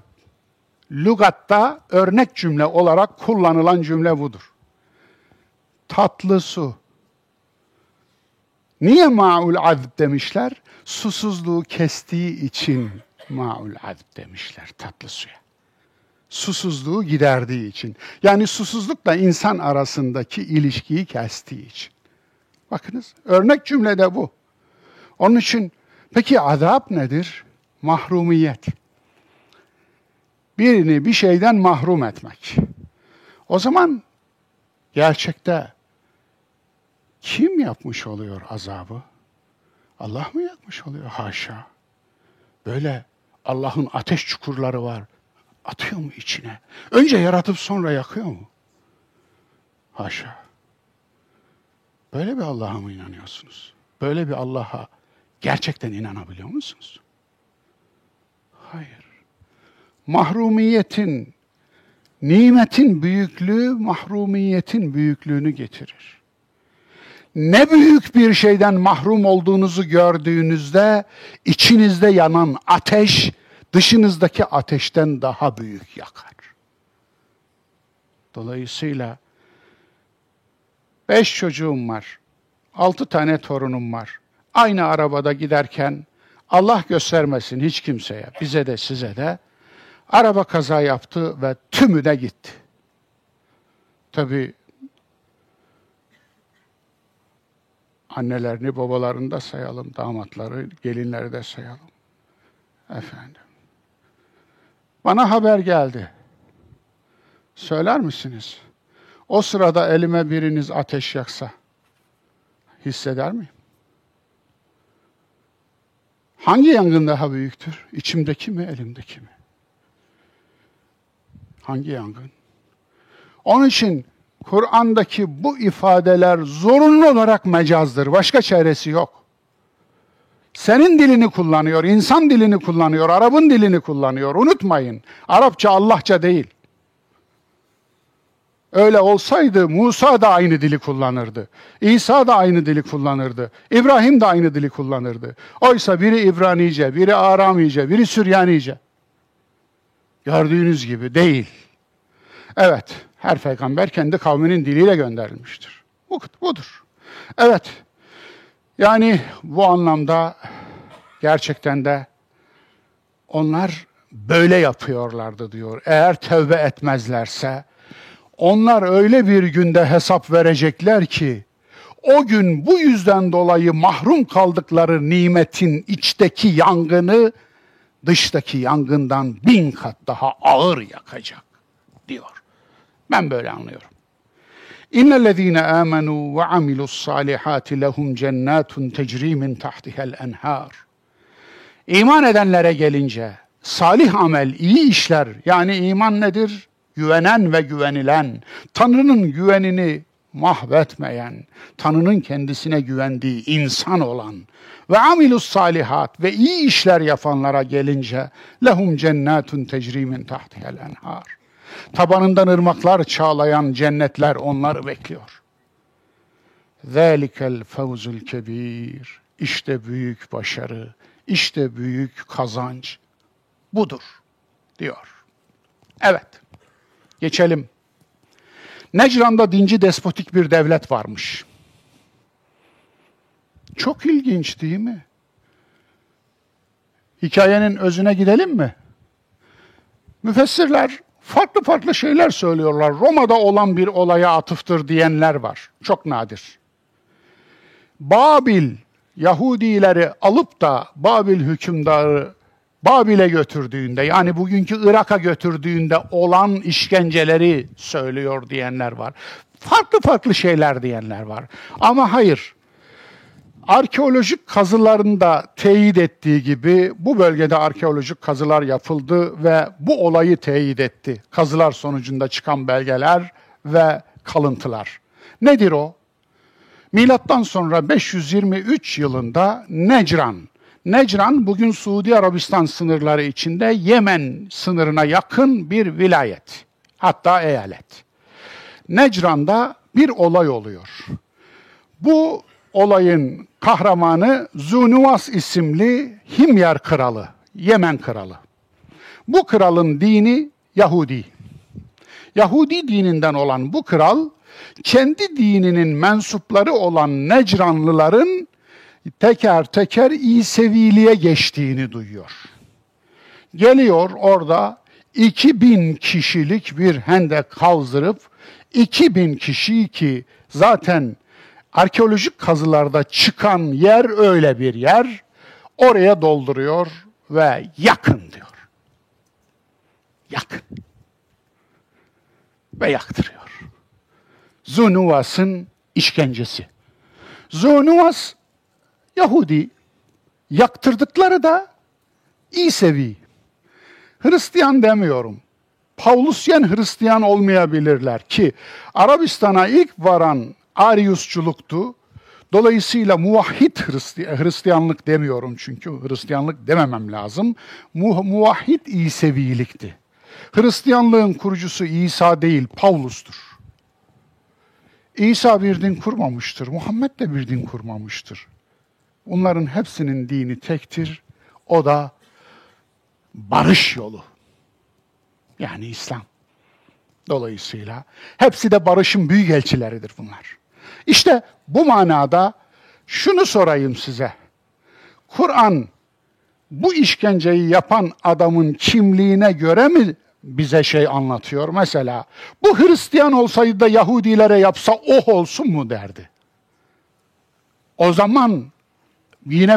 lügatta örnek cümle olarak kullanılan cümle budur. Tatlı su. Niye ma'ul azb demişler? Susuzluğu kestiği için ma'ul azb demişler tatlı suya. Susuzluğu giderdiği için. Yani susuzlukla insan arasındaki ilişkiyi kestiği için. Bakınız örnek cümlede bu. Onun için peki azap nedir? Mahrumiyet birini bir şeyden mahrum etmek. O zaman gerçekte kim yapmış oluyor azabı? Allah mı yapmış oluyor? Haşa. Böyle Allah'ın ateş çukurları var. Atıyor mu içine? Önce yaratıp sonra yakıyor mu? Haşa. Böyle bir Allah'a mı inanıyorsunuz? Böyle bir Allah'a gerçekten inanabiliyor musunuz? Hayır mahrumiyetin, nimetin büyüklüğü mahrumiyetin büyüklüğünü getirir. Ne büyük bir şeyden mahrum olduğunuzu gördüğünüzde içinizde yanan ateş dışınızdaki ateşten daha büyük yakar. Dolayısıyla beş çocuğum var, altı tane torunum var. Aynı arabada giderken Allah göstermesin hiç kimseye, bize de size de Araba kaza yaptı ve tümü de gitti. Tabi annelerini, babalarını da sayalım, damatları, gelinleri de sayalım. Efendim. Bana haber geldi. Söyler misiniz? O sırada elime biriniz ateş yaksa hisseder miyim? Hangi yangın daha büyüktür? İçimdeki mi, elimdeki mi? Hangi yangın? Onun için Kur'an'daki bu ifadeler zorunlu olarak mecazdır. Başka çaresi yok. Senin dilini kullanıyor, insan dilini kullanıyor, Arap'ın dilini kullanıyor. Unutmayın. Arapça Allahça değil. Öyle olsaydı Musa da aynı dili kullanırdı. İsa da aynı dili kullanırdı. İbrahim de aynı dili kullanırdı. Oysa biri İbranice, biri Aramice, biri Süryanice. Gördüğünüz gibi değil. Evet, her peygamber kendi kavminin diliyle gönderilmiştir. Bu, budur. Evet, yani bu anlamda gerçekten de onlar böyle yapıyorlardı diyor. Eğer tövbe etmezlerse onlar öyle bir günde hesap verecekler ki o gün bu yüzden dolayı mahrum kaldıkları nimetin içteki yangını dıştaki yangından bin kat daha ağır yakacak diyor. Ben böyle anlıyorum. İnnellezîne âmenû ve amilu's-sâlihâti lehum cennâtun tecrî min tahtiha'l enhâr. İman edenlere gelince salih amel, iyi işler yani iman nedir? Güvenen ve güvenilen, Tanrı'nın güvenini mahvetmeyen, Tanrı'nın kendisine güvendiği insan olan ve amilus salihat ve iyi işler yapanlara gelince lehum cennetun tecri min tahtiha'l enhar. Tabanından ırmaklar çağlayan cennetler onları bekliyor. Zalikel fevzul kebir. İşte büyük başarı, işte büyük kazanç budur diyor. Evet. Geçelim. Necran'da dinci despotik bir devlet varmış. Çok ilginç değil mi? Hikayenin özüne gidelim mi? Müfessirler farklı farklı şeyler söylüyorlar. Roma'da olan bir olaya atıftır diyenler var. Çok nadir. Babil Yahudileri alıp da Babil hükümdarı Babil'e götürdüğünde yani bugünkü Irak'a götürdüğünde olan işkenceleri söylüyor diyenler var. Farklı farklı şeyler diyenler var. Ama hayır. Arkeolojik kazılarında teyit ettiği gibi bu bölgede arkeolojik kazılar yapıldı ve bu olayı teyit etti. Kazılar sonucunda çıkan belgeler ve kalıntılar. Nedir o? Milattan sonra 523 yılında Necran, Necran bugün Suudi Arabistan sınırları içinde Yemen sınırına yakın bir vilayet. Hatta eyalet. Necran'da bir olay oluyor. Bu olayın kahramanı Zunuvas isimli Himyar kralı, Yemen kralı. Bu kralın dini Yahudi. Yahudi dininden olan bu kral kendi dininin mensupları olan Necranlıların teker teker İseviliğe geçtiğini duyuyor. Geliyor orada 2000 kişilik bir hendek kazdırıp 2000 kişi ki zaten arkeolojik kazılarda çıkan yer öyle bir yer. Oraya dolduruyor ve yakın diyor. Yakın. Ve yaktırıyor. Zunuvas'ın işkencesi. Zunuvas Yahudi. Yaktırdıkları da İsevi. Hristiyan demiyorum. Pavlusyen Hristiyan olmayabilirler ki Arabistan'a ilk varan Ariusçuluktu. Dolayısıyla muvahhid Hristiyanlık demiyorum çünkü Hristiyanlık dememem lazım. Mu muvahhid İsevilikti. Hristiyanlığın kurucusu İsa değil, Pavlus'tur. İsa bir din kurmamıştır, Muhammed de bir din kurmamıştır. Onların hepsinin dini tektir, o da barış yolu. Yani İslam. Dolayısıyla hepsi de barışın büyük elçileridir bunlar. İşte bu manada şunu sorayım size. Kur'an bu işkenceyi yapan adamın kimliğine göre mi bize şey anlatıyor. Mesela bu Hristiyan olsaydı da Yahudilere yapsa oh olsun mu derdi. O zaman yine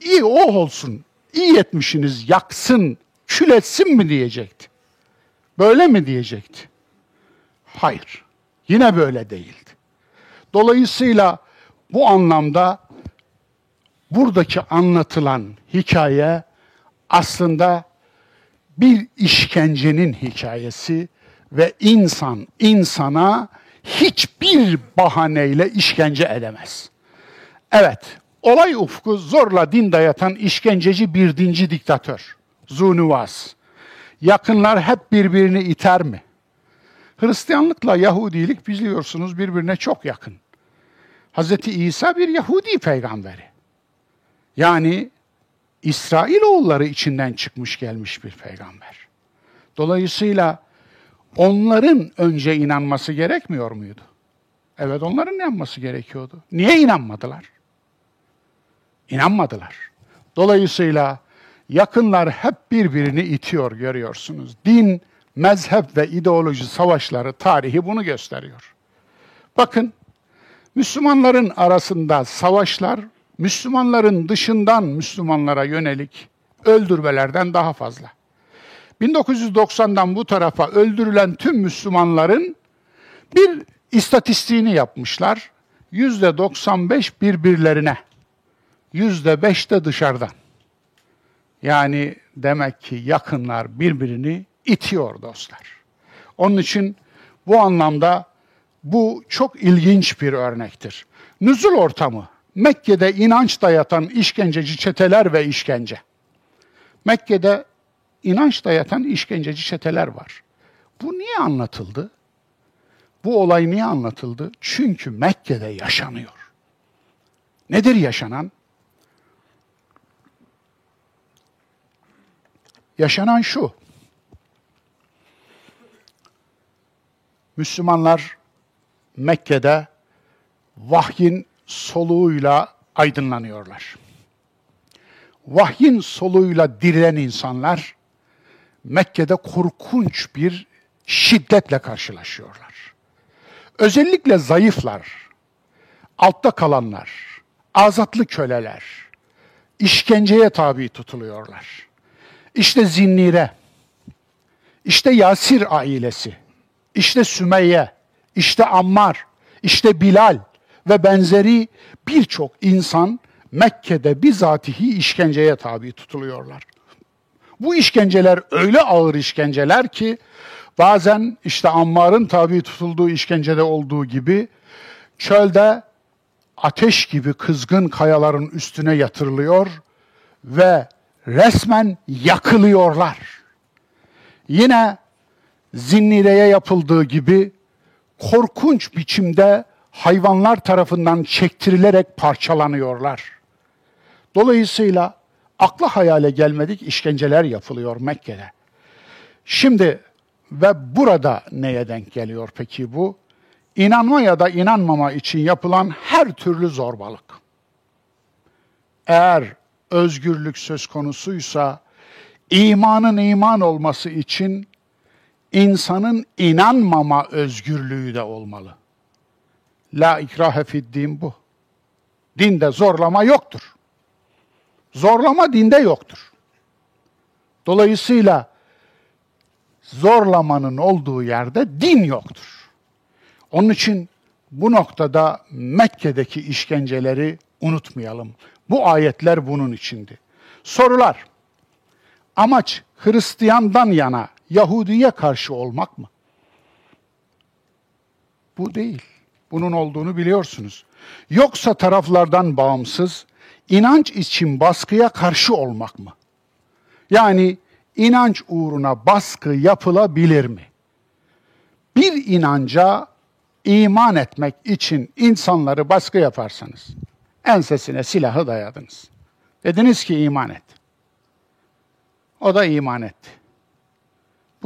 iyi oh olsun, iyi etmişsiniz, yaksın, kül etsin mi diyecekti. Böyle mi diyecekti? Hayır. Yine böyle değildi. Dolayısıyla bu anlamda buradaki anlatılan hikaye aslında bir işkencenin hikayesi ve insan insana hiçbir bahaneyle işkence edemez. Evet, olay ufku zorla din dayatan işkenceci bir dinci diktatör. Zunuvas. Yakınlar hep birbirini iter mi? Hristiyanlıkla Yahudilik biliyorsunuz birbirine çok yakın. Hz. İsa bir Yahudi peygamberi. Yani İsrailoğulları içinden çıkmış gelmiş bir peygamber. Dolayısıyla onların önce inanması gerekmiyor muydu? Evet onların inanması gerekiyordu. Niye inanmadılar? İnanmadılar. Dolayısıyla yakınlar hep birbirini itiyor görüyorsunuz. Din, mezhep ve ideoloji savaşları tarihi bunu gösteriyor. Bakın Müslümanların arasında savaşlar Müslümanların dışından Müslümanlara yönelik öldürmelerden daha fazla. 1990'dan bu tarafa öldürülen tüm Müslümanların bir istatistiğini yapmışlar. Yüzde 95 birbirlerine, yüzde 5 de dışarıdan. Yani demek ki yakınlar birbirini itiyor dostlar. Onun için bu anlamda bu çok ilginç bir örnektir. Nüzul ortamı Mekke'de inanç dayatan işkenceci çeteler ve işkence. Mekke'de inanç dayatan işkenceci çeteler var. Bu niye anlatıldı? Bu olay niye anlatıldı? Çünkü Mekke'de yaşanıyor. Nedir yaşanan? Yaşanan şu. Müslümanlar Mekke'de vahyin soluğuyla aydınlanıyorlar. Vahyin soluğuyla dirilen insanlar Mekke'de korkunç bir şiddetle karşılaşıyorlar. Özellikle zayıflar, altta kalanlar, azatlı köleler, işkenceye tabi tutuluyorlar. İşte Zinnire, işte Yasir ailesi, işte Sümeyye, işte Ammar, işte Bilal ve benzeri birçok insan Mekke'de bizatihi işkenceye tabi tutuluyorlar. Bu işkenceler öyle ağır işkenceler ki bazen işte Ammar'ın tabi tutulduğu işkencede olduğu gibi çölde ateş gibi kızgın kayaların üstüne yatırılıyor ve resmen yakılıyorlar. Yine Zinnire'ye yapıldığı gibi korkunç biçimde hayvanlar tarafından çektirilerek parçalanıyorlar. Dolayısıyla akla hayale gelmedik işkenceler yapılıyor Mekke'de. Şimdi ve burada neye denk geliyor peki bu? İnanma ya da inanmama için yapılan her türlü zorbalık. Eğer özgürlük söz konusuysa imanın iman olması için insanın inanmama özgürlüğü de olmalı. La ikrahe fid din bu. Dinde zorlama yoktur. Zorlama dinde yoktur. Dolayısıyla zorlamanın olduğu yerde din yoktur. Onun için bu noktada Mekke'deki işkenceleri unutmayalım. Bu ayetler bunun içindi. Sorular. Amaç Hristiyandan yana Yahudi'ye karşı olmak mı? Bu değil. Bunun olduğunu biliyorsunuz. Yoksa taraflardan bağımsız inanç için baskıya karşı olmak mı? Yani inanç uğruna baskı yapılabilir mi? Bir inanca iman etmek için insanları baskı yaparsanız, ensesine silahı dayadınız. Dediniz ki iman et. O da iman etti.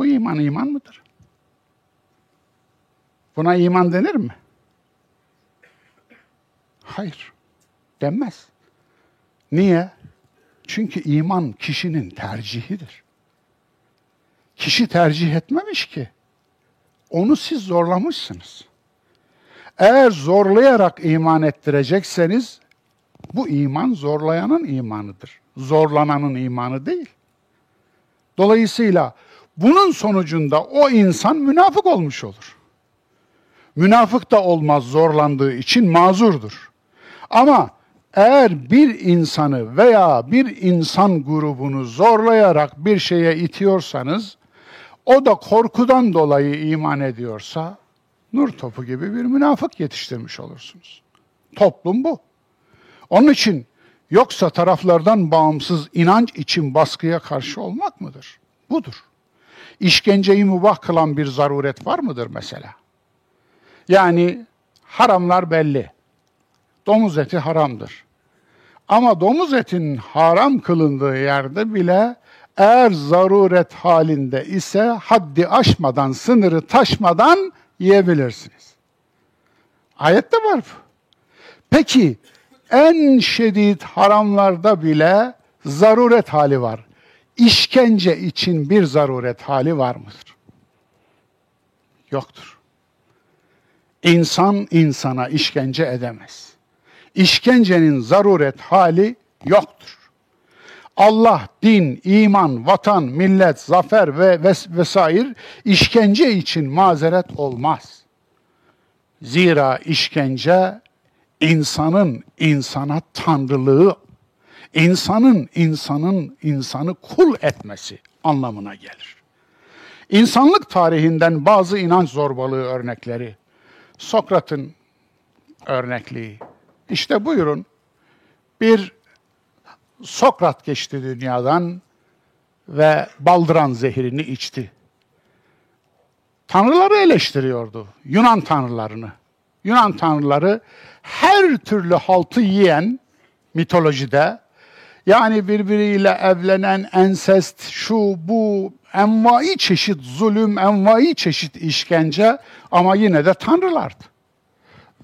Bu iman iman mıdır? Buna iman denir mi? Hayır, denmez. Niye? Çünkü iman kişinin tercihidir. Kişi tercih etmemiş ki. Onu siz zorlamışsınız. Eğer zorlayarak iman ettirecekseniz bu iman zorlayanın imanıdır. Zorlananın imanı değil. Dolayısıyla bunun sonucunda o insan münafık olmuş olur. Münafık da olmaz zorlandığı için mazurdur. Ama eğer bir insanı veya bir insan grubunu zorlayarak bir şeye itiyorsanız, o da korkudan dolayı iman ediyorsa, nur topu gibi bir münafık yetiştirmiş olursunuz. Toplum bu. Onun için yoksa taraflardan bağımsız inanç için baskıya karşı olmak mıdır? Budur. İşkenceyi mübah kılan bir zaruret var mıdır mesela? Yani haramlar belli. Domuz eti haramdır. Ama domuz etinin haram kılındığı yerde bile eğer zaruret halinde ise haddi aşmadan, sınırı taşmadan yiyebilirsiniz. Ayette var bu. Peki en şiddet haramlarda bile zaruret hali var. İşkence için bir zaruret hali var mıdır? Yoktur. İnsan insana işkence edemez. İşkencenin zaruret hali yoktur. Allah, din, iman, vatan, millet, zafer ve ves vesaire işkence için mazeret olmaz. Zira işkence insanın insana tanrılığı, insanın insanın insanı kul etmesi anlamına gelir. İnsanlık tarihinden bazı inanç zorbalığı örnekleri, Sokrat'ın örnekliği. İşte buyurun, bir Sokrat geçti dünyadan ve baldıran zehrini içti. Tanrıları eleştiriyordu, Yunan tanrılarını. Yunan tanrıları her türlü haltı yiyen mitolojide, yani birbiriyle evlenen ensest, şu bu, envai çeşit zulüm, envai çeşit işkence ama yine de tanrılardı.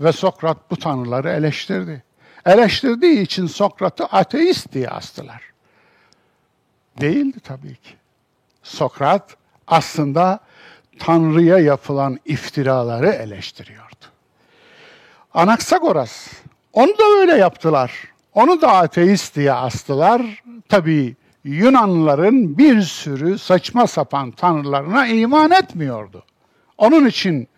Ve Sokrat bu tanrıları eleştirdi. Eleştirdiği için Sokrat'ı ateist diye astılar. Değildi tabii ki. Sokrat aslında Tanrı'ya yapılan iftiraları eleştiriyordu. Anaksagoras, onu da öyle yaptılar. Onu da ateist diye astılar. Tabii Yunanlıların bir sürü saçma sapan tanrılarına iman etmiyordu. Onun için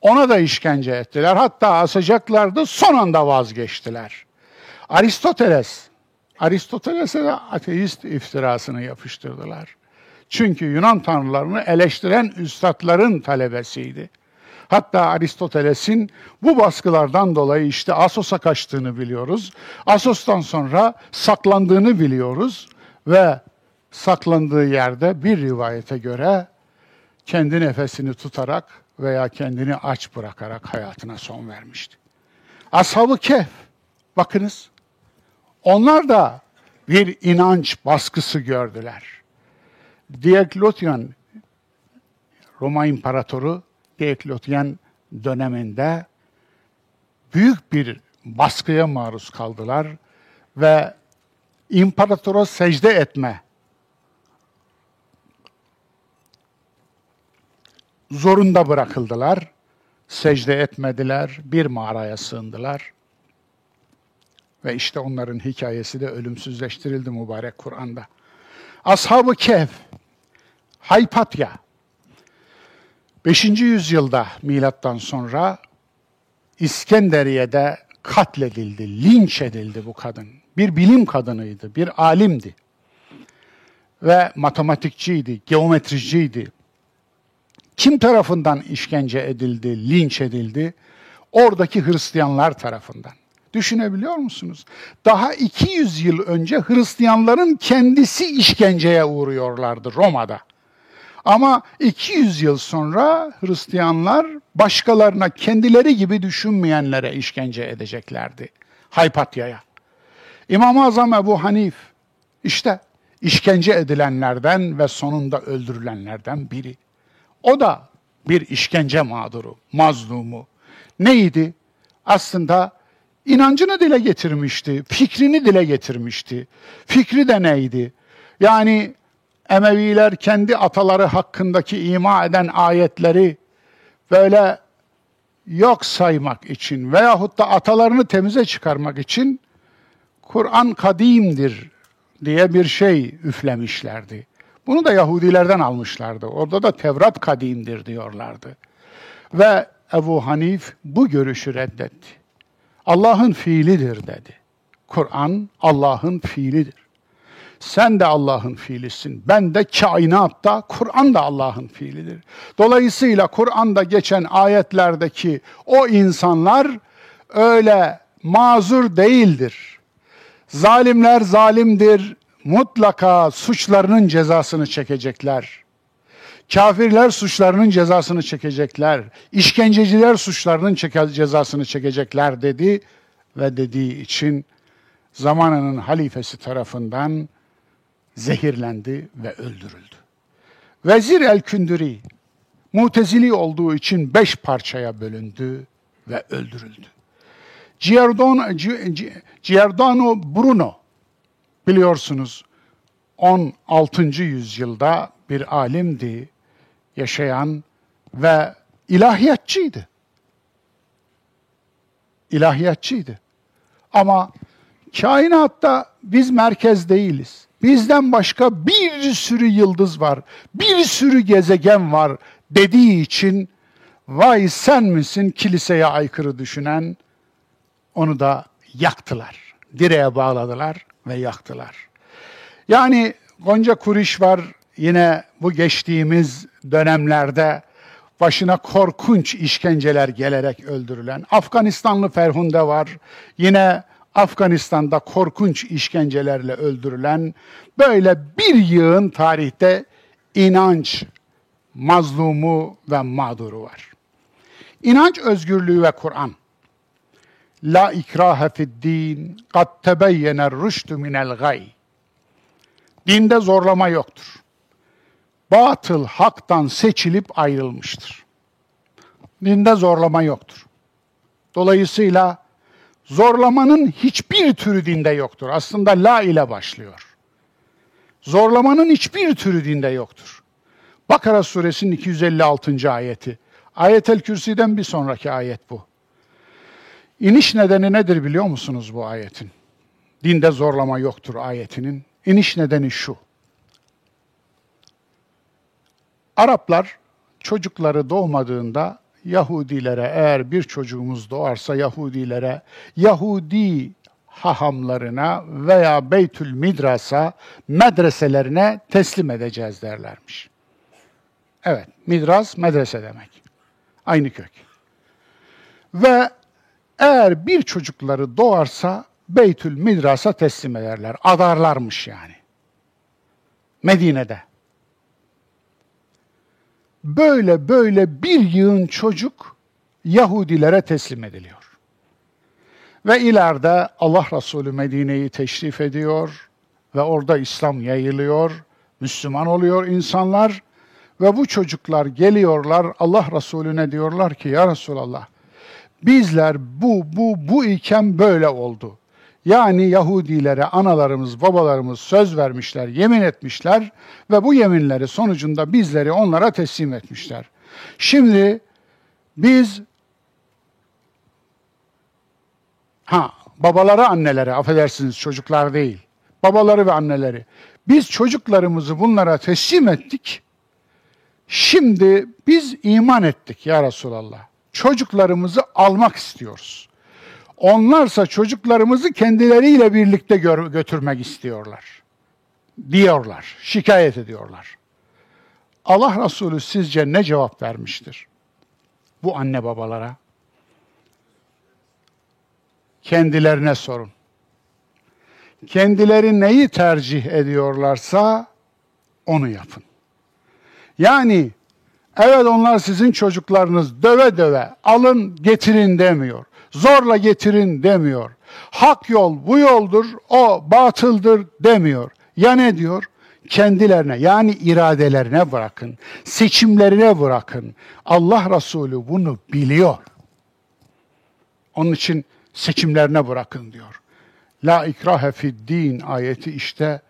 ona da işkence ettiler. Hatta asacaklardı son anda vazgeçtiler. Aristoteles, Aristoteles'e de ateist iftirasını yapıştırdılar. Çünkü Yunan tanrılarını eleştiren üstadların talebesiydi. Hatta Aristoteles'in bu baskılardan dolayı işte Asos'a kaçtığını biliyoruz. Asos'tan sonra saklandığını biliyoruz ve saklandığı yerde bir rivayete göre kendi nefesini tutarak veya kendini aç bırakarak hayatına son vermişti. Ashab-ı Kehf, bakınız, onlar da bir inanç baskısı gördüler. Diokletion, Roma İmparatoru Diokletion döneminde büyük bir baskıya maruz kaldılar ve imparatora secde etme zorunda bırakıldılar. Secde etmediler, bir mağaraya sığındılar. Ve işte onların hikayesi de ölümsüzleştirildi mübarek Kur'an'da. Ashab-ı Kehf, Haypatya, 5. yüzyılda milattan sonra İskenderiye'de katledildi, linç edildi bu kadın. Bir bilim kadınıydı, bir alimdi. Ve matematikçiydi, geometriciydi. Kim tarafından işkence edildi, linç edildi? Oradaki Hristiyanlar tarafından. Düşünebiliyor musunuz? Daha 200 yıl önce Hristiyanların kendisi işkenceye uğruyorlardı Roma'da. Ama 200 yıl sonra Hristiyanlar başkalarına kendileri gibi düşünmeyenlere işkence edeceklerdi. Haypatya'ya. İmam-ı Azam Ebu Hanif işte işkence edilenlerden ve sonunda öldürülenlerden biri. O da bir işkence mağduru, mazlumu. Neydi? Aslında inancını dile getirmişti, fikrini dile getirmişti. Fikri de neydi? Yani Emeviler kendi ataları hakkındaki ima eden ayetleri böyle yok saymak için veyahut da atalarını temize çıkarmak için Kur'an kadimdir diye bir şey üflemişlerdi. Bunu da Yahudilerden almışlardı. Orada da Tevrat kadimdir diyorlardı. Ve Ebu Hanif bu görüşü reddetti. Allah'ın fiilidir dedi. Kur'an Allah'ın fiilidir. Sen de Allah'ın fiilisin. Ben de kainatta, Kur'an da Allah'ın fiilidir. Dolayısıyla Kur'an'da geçen ayetlerdeki o insanlar öyle mazur değildir. Zalimler zalimdir, mutlaka suçlarının cezasını çekecekler. Kafirler suçlarının cezasını çekecekler. İşkenceciler suçlarının cezasını çekecekler dedi ve dediği için zamanının halifesi tarafından zehirlendi ve öldürüldü. Vezir el-Kündüri mutezili olduğu için beş parçaya bölündü ve öldürüldü. Giordano, Giordano Bruno biliyorsunuz 16. yüzyılda bir alimdi, yaşayan ve ilahiyatçıydı. İlahiyatçıydı. Ama kainatta biz merkez değiliz. Bizden başka bir sürü yıldız var, bir sürü gezegen var dediği için vay sen misin kiliseye aykırı düşünen onu da yaktılar. Direğe bağladılar ve yaktılar. Yani Gonca Kuriş var yine bu geçtiğimiz dönemlerde başına korkunç işkenceler gelerek öldürülen. Afganistanlı Ferhunde var. Yine Afganistan'da korkunç işkencelerle öldürülen böyle bir yığın tarihte inanç mazlumu ve mağduru var. İnanç özgürlüğü ve Kur'an. La ikrahe fid din, kad tebeyyener rüştü minel gay. Dinde zorlama yoktur. Batıl haktan seçilip ayrılmıştır. Dinde zorlama yoktur. Dolayısıyla Zorlamanın hiçbir türü dinde yoktur. Aslında la ile başlıyor. Zorlamanın hiçbir türü dinde yoktur. Bakara suresinin 256. ayeti. Ayetel Kürsi'den bir sonraki ayet bu. İniş nedeni nedir biliyor musunuz bu ayetin? Dinde zorlama yoktur ayetinin. İniş nedeni şu. Araplar çocukları doğmadığında Yahudilere eğer bir çocuğumuz doğarsa Yahudilere Yahudi hahamlarına veya Beytül Midras'a medreselerine teslim edeceğiz derlermiş. Evet, midras medrese demek. Aynı kök. Ve eğer bir çocukları doğarsa Beytül Midras'a teslim ederler. Adarlarmış yani. Medine'de. Böyle böyle bir yığın çocuk Yahudilere teslim ediliyor. Ve ileride Allah Resulü Medine'yi teşrif ediyor ve orada İslam yayılıyor, Müslüman oluyor insanlar ve bu çocuklar geliyorlar Allah Resulüne diyorlar ki ya Resulallah bizler bu bu bu iken böyle oldu. Yani Yahudilere analarımız, babalarımız söz vermişler, yemin etmişler ve bu yeminleri sonucunda bizleri onlara teslim etmişler. Şimdi biz ha babaları annelere affedersiniz çocuklar değil. Babaları ve anneleri. Biz çocuklarımızı bunlara teslim ettik. Şimdi biz iman ettik ya Resulallah. Çocuklarımızı almak istiyoruz. Onlarsa çocuklarımızı kendileriyle birlikte götürmek istiyorlar. Diyorlar, şikayet ediyorlar. Allah Resulü sizce ne cevap vermiştir? Bu anne babalara. Kendilerine sorun. Kendileri neyi tercih ediyorlarsa onu yapın. Yani evet onlar sizin çocuklarınız döve döve alın getirin demiyor. Zorla getirin demiyor. Hak yol bu yoldur, o batıldır demiyor. Ya ne diyor? Kendilerine yani iradelerine bırakın, seçimlerine bırakın. Allah Resulü bunu biliyor. Onun için seçimlerine bırakın diyor. La ikrahe fid din ayeti işte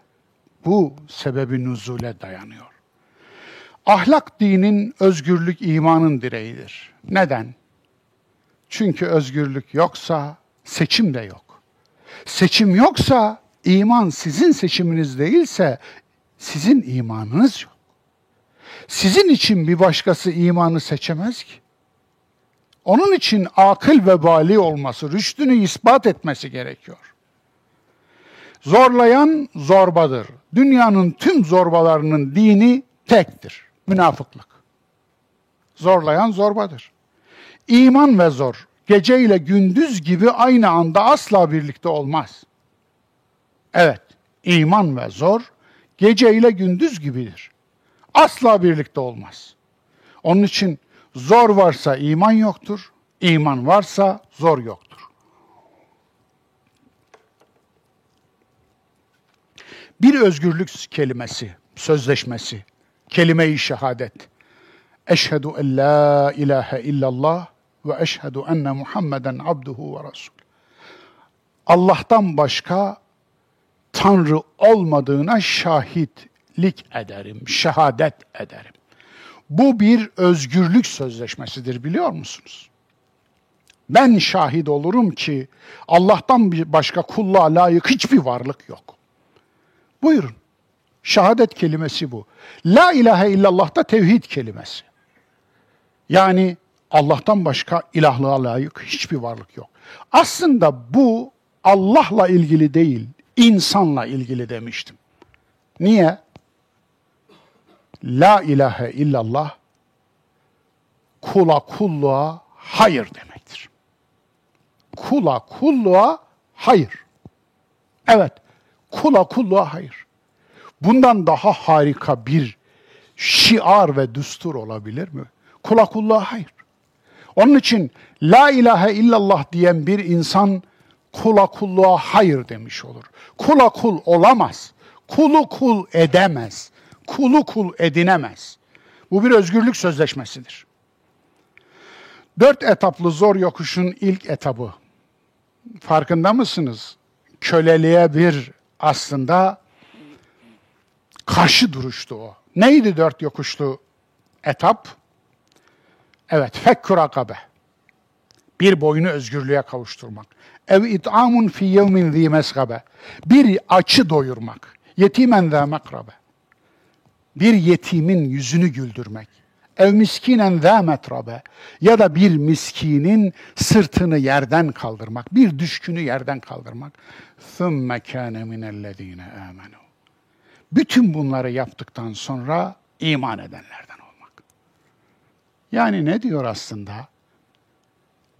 bu sebebi nuzule dayanıyor. Ahlak dinin özgürlük imanın direğidir. Neden? Çünkü özgürlük yoksa seçim de yok. Seçim yoksa iman sizin seçiminiz değilse sizin imanınız yok. Sizin için bir başkası imanı seçemez ki. Onun için akıl ve bali olması, rüştünü ispat etmesi gerekiyor. Zorlayan zorbadır. Dünyanın tüm zorbalarının dini tektir. Münafıklık. Zorlayan zorbadır. İman ve zor, gece ile gündüz gibi aynı anda asla birlikte olmaz. Evet, iman ve zor, gece ile gündüz gibidir. Asla birlikte olmaz. Onun için zor varsa iman yoktur, iman varsa zor yoktur. Bir özgürlük kelimesi, sözleşmesi, kelime-i şehadet. Eşhedü en la ilahe illallah ve eşhedü enne Muhammeden abduhu ve resul. Allah'tan başka Tanrı olmadığına şahitlik ederim, şehadet ederim. Bu bir özgürlük sözleşmesidir biliyor musunuz? Ben şahit olurum ki Allah'tan başka kulluğa layık hiçbir varlık yok. Buyurun. Şehadet kelimesi bu. La ilahe illallah da tevhid kelimesi. Yani Allah'tan başka ilahlığa layık hiçbir varlık yok. Aslında bu Allah'la ilgili değil, insanla ilgili demiştim. Niye? La ilahe illallah kula kulluğa hayır demektir. Kula kulluğa hayır. Evet, kula kulluğa hayır. Bundan daha harika bir şiar ve düstur olabilir mi? Kula kulluğa hayır. Onun için la ilahe illallah diyen bir insan kula kulluğa hayır demiş olur. Kula kul olamaz. Kulu kul edemez. Kulu kul edinemez. Bu bir özgürlük sözleşmesidir. Dört etaplı zor yokuşun ilk etabı. Farkında mısınız? Köleliğe bir aslında karşı duruştu o. Neydi dört yokuşlu etap, Evet, fekkü rakabe. Bir boyunu özgürlüğe kavuşturmak. Ev it'amun fi yevmin zi mesgabe. Bir açı doyurmak. Yetimen zâ makrabe. Bir yetimin yüzünü güldürmek. Ev miskinen zâ metrabe. Ya da bir miskinin sırtını yerden kaldırmak. Bir düşkünü yerden kaldırmak. Thümme kâne minellezîne âmenû. Bütün bunları yaptıktan sonra iman edenlerden. Yani ne diyor aslında?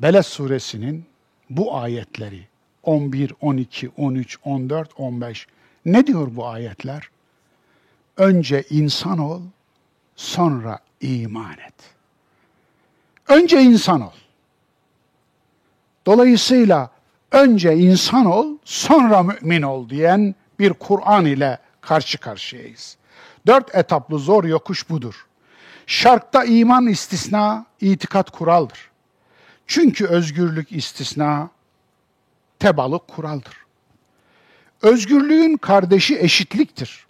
Beled suresinin bu ayetleri 11, 12, 13, 14, 15 ne diyor bu ayetler? Önce insan ol, sonra iman et. Önce insan ol. Dolayısıyla önce insan ol, sonra mümin ol diyen bir Kur'an ile karşı karşıyayız. Dört etaplı zor yokuş budur. Şarkta iman istisna, itikat kuraldır. Çünkü özgürlük istisna, tebalık kuraldır. Özgürlüğün kardeşi eşitliktir.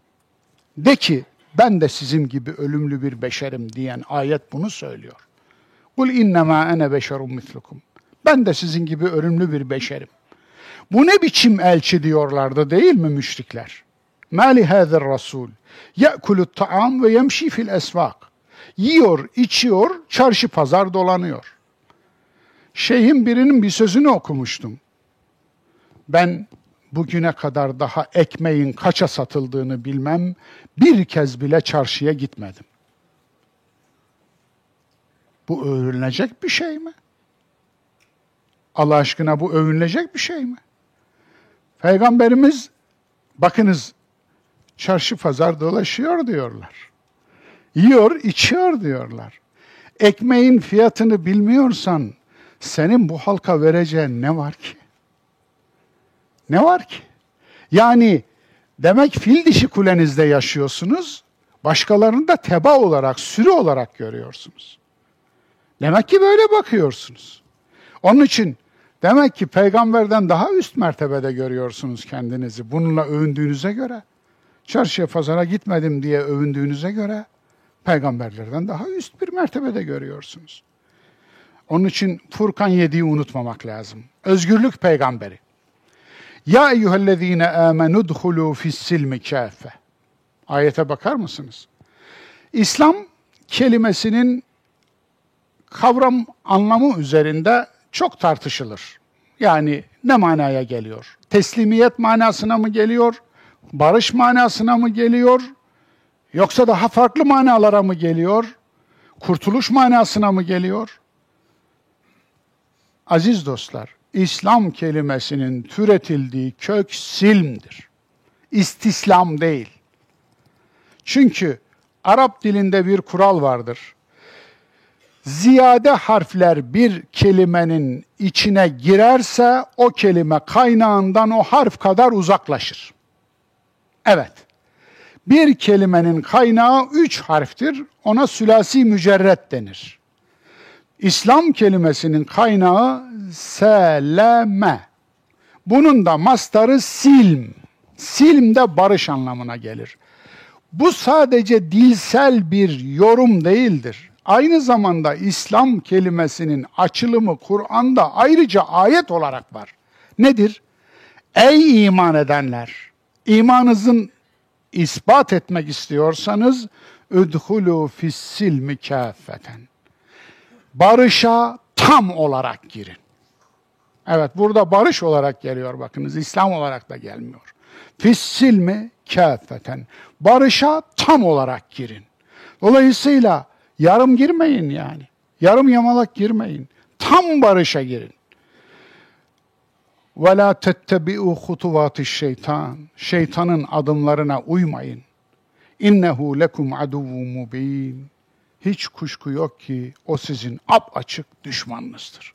De ki ben de sizin gibi ölümlü bir beşerim diyen ayet bunu söylüyor. Kul innema ene beşerum mislukum. Ben de sizin gibi ölümlü bir beşerim. Bu ne biçim elçi diyorlardı değil mi müşrikler? Mali hazer rasul ye'kulu ta'am ve yemşi fil esvak. Yiyor, içiyor, çarşı pazar dolanıyor. Şeyhin birinin bir sözünü okumuştum. Ben bugüne kadar daha ekmeğin kaça satıldığını bilmem, bir kez bile çarşıya gitmedim. Bu övünülecek bir şey mi? Allah aşkına bu övünülecek bir şey mi? Peygamberimiz bakınız çarşı pazar dolaşıyor diyorlar. Yiyor, içiyor diyorlar. Ekmeğin fiyatını bilmiyorsan senin bu halka vereceğin ne var ki? Ne var ki? Yani demek fil dişi kulenizde yaşıyorsunuz, başkalarını da teba olarak, sürü olarak görüyorsunuz. Demek ki böyle bakıyorsunuz. Onun için demek ki peygamberden daha üst mertebede görüyorsunuz kendinizi bununla övündüğünüze göre. Çarşıya pazara gitmedim diye övündüğünüze göre peygamberlerden daha üst bir mertebede görüyorsunuz. Onun için Furkan 7'yi unutmamak lazım. Özgürlük peygamberi. Ya eyyühellezine amenu dhulu fissilmi kâfe. Ayete bakar mısınız? İslam kelimesinin kavram anlamı üzerinde çok tartışılır. Yani ne manaya geliyor? Teslimiyet manasına mı geliyor? Barış manasına mı geliyor? Yoksa daha farklı manalara mı geliyor? Kurtuluş manasına mı geliyor? Aziz dostlar, İslam kelimesinin türetildiği kök silmdir. İstislam değil. Çünkü Arap dilinde bir kural vardır. Ziyade harfler bir kelimenin içine girerse o kelime kaynağından o harf kadar uzaklaşır. Evet. Bir kelimenin kaynağı üç harftir. Ona sülasi mücerret denir. İslam kelimesinin kaynağı seleme. Bunun da mastarı silm. Silm de barış anlamına gelir. Bu sadece dilsel bir yorum değildir. Aynı zamanda İslam kelimesinin açılımı Kur'an'da ayrıca ayet olarak var. Nedir? Ey iman edenler! İmanınızın ispat etmek istiyorsanız üdhulu fissilmi kâffeten barışa tam olarak girin. Evet burada barış olarak geliyor bakınız İslam olarak da gelmiyor. Fissil mi kâfeten. Barışa tam olarak girin. Dolayısıyla yarım girmeyin yani. Yarım yamalak girmeyin. Tam barışa girin. Ve la tettebi'u hutuvati şeytan. Şeytanın adımlarına uymayın. İnnehu lekum aduvun mubin hiç kuşku yok ki o sizin ap açık düşmanınızdır.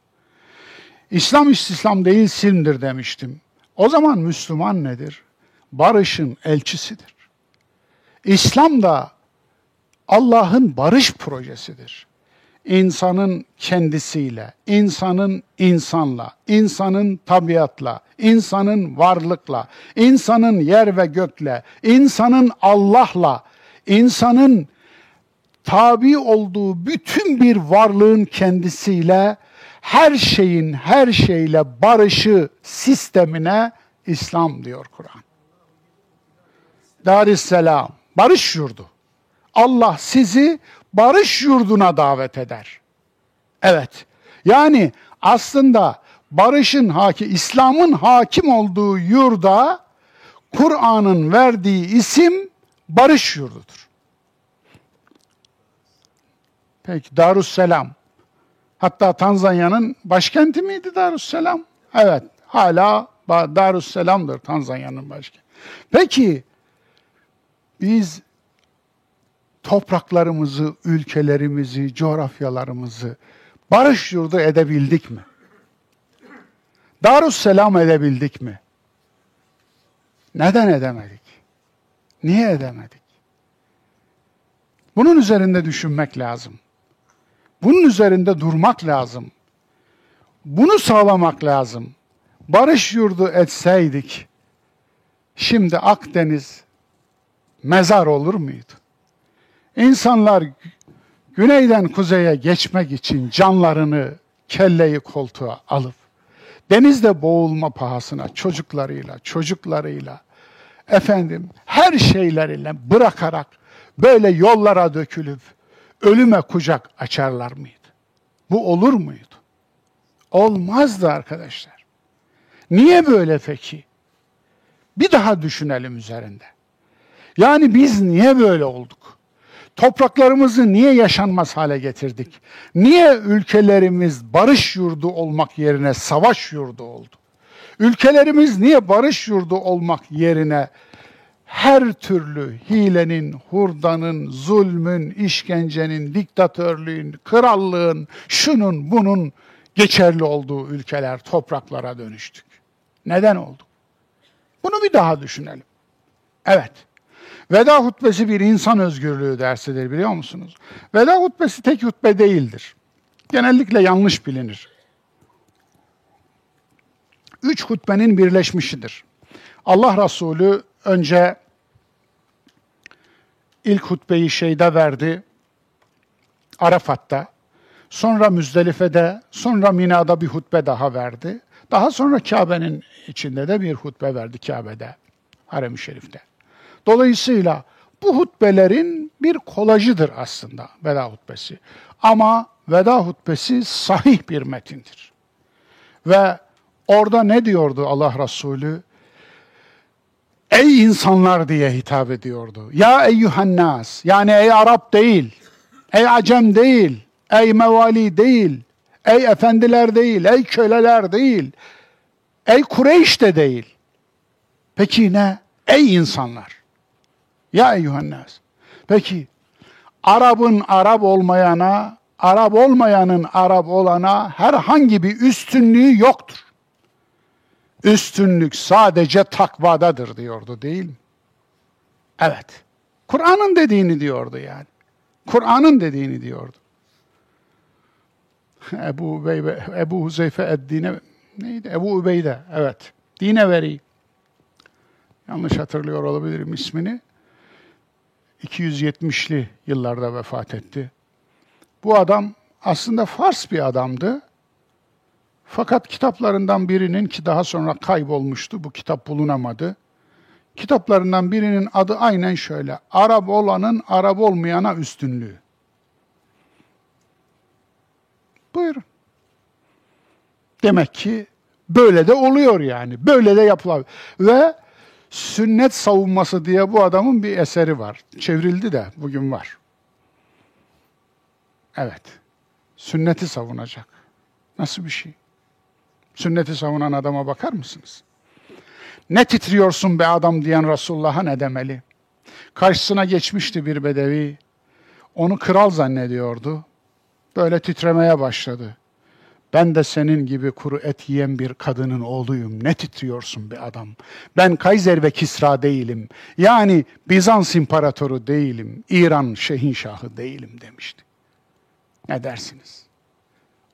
İslam istislam değil silmdir demiştim. O zaman Müslüman nedir? Barışın elçisidir. İslam da Allah'ın barış projesidir. İnsanın kendisiyle, insanın insanla, insanın tabiatla, insanın varlıkla, insanın yer ve gökle, insanın Allah'la, insanın tabi olduğu bütün bir varlığın kendisiyle her şeyin her şeyle barışı sistemine İslam diyor Kur'an. Darüsselam, barış yurdu. Allah sizi barış yurduna davet eder. Evet. Yani aslında barışın hakim, İslam'ın hakim olduğu yurda Kur'an'ın verdiği isim barış yurdudur. Peki Darüsselam. Hatta Tanzanya'nın başkenti miydi Darüsselam? Evet, hala Darüsselam'dır Tanzanya'nın başkenti. Peki biz topraklarımızı, ülkelerimizi, coğrafyalarımızı barış yurdu edebildik mi? Darüsselam edebildik mi? Neden edemedik? Niye edemedik? Bunun üzerinde düşünmek lazım. Bunun üzerinde durmak lazım. Bunu sağlamak lazım. Barış yurdu etseydik, şimdi Akdeniz mezar olur muydu? İnsanlar güneyden kuzeye geçmek için canlarını kelleyi koltuğa alıp denizde boğulma pahasına çocuklarıyla, çocuklarıyla efendim her şeyleriyle bırakarak böyle yollara dökülüp ölüme kucak açarlar mıydı? Bu olur muydu? Olmazdı arkadaşlar. Niye böyle peki? Bir daha düşünelim üzerinde. Yani biz niye böyle olduk? Topraklarımızı niye yaşanmaz hale getirdik? Niye ülkelerimiz barış yurdu olmak yerine savaş yurdu oldu? Ülkelerimiz niye barış yurdu olmak yerine her türlü hilenin, hurdanın, zulmün, işkencenin, diktatörlüğün, krallığın, şunun bunun geçerli olduğu ülkeler, topraklara dönüştük. Neden oldu? Bunu bir daha düşünelim. Evet. Veda hutbesi bir insan özgürlüğü dersidir biliyor musunuz? Veda hutbesi tek hutbe değildir. Genellikle yanlış bilinir. Üç hutbenin birleşmişidir. Allah Resulü önce ilk hutbeyi şeyde verdi, Arafat'ta. Sonra Müzdelife'de, sonra Mina'da bir hutbe daha verdi. Daha sonra Kabe'nin içinde de bir hutbe verdi Kabe'de, Harem-i Şerif'te. Dolayısıyla bu hutbelerin bir kolajıdır aslında veda hutbesi. Ama veda hutbesi sahih bir metindir. Ve orada ne diyordu Allah Resulü? Ey insanlar diye hitap ediyordu. Ya eyyühennas, yani ey Arap değil, ey Acem değil, ey mevali değil, ey efendiler değil, ey köleler değil, ey Kureyş de değil. Peki ne? Ey insanlar. Ya eyyühennas. Peki, Arap'ın Arap olmayana, Arap olmayanın Arap olana herhangi bir üstünlüğü yoktur. Üstünlük sadece takvadadır diyordu değil mi? Evet. Kur'an'ın dediğini diyordu yani. Kur'an'ın dediğini diyordu. Ebu, Beybe, Ebu Huzeyfe Eddine neydi? Ebu Übeyde evet. Dine veri. Yanlış hatırlıyor olabilirim ismini. 270'li yıllarda vefat etti. Bu adam aslında Fars bir adamdı. Fakat kitaplarından birinin ki daha sonra kaybolmuştu, bu kitap bulunamadı. Kitaplarından birinin adı aynen şöyle. Arap olanın Arap olmayana üstünlüğü. Buyurun. Demek ki böyle de oluyor yani. Böyle de yapılıyor. Ve sünnet savunması diye bu adamın bir eseri var. Çevrildi de bugün var. Evet. Sünneti savunacak. Nasıl bir şey? Sünneti savunan adama bakar mısınız? Ne titriyorsun be adam diyen Resulullah'a ne demeli? Karşısına geçmişti bir bedevi. Onu kral zannediyordu. Böyle titremeye başladı. Ben de senin gibi kuru et yiyen bir kadının oğluyum. Ne titriyorsun be adam? Ben Kaiser ve Kisra değilim. Yani Bizans imparatoru değilim. İran şehinşahı değilim demişti. Ne dersiniz?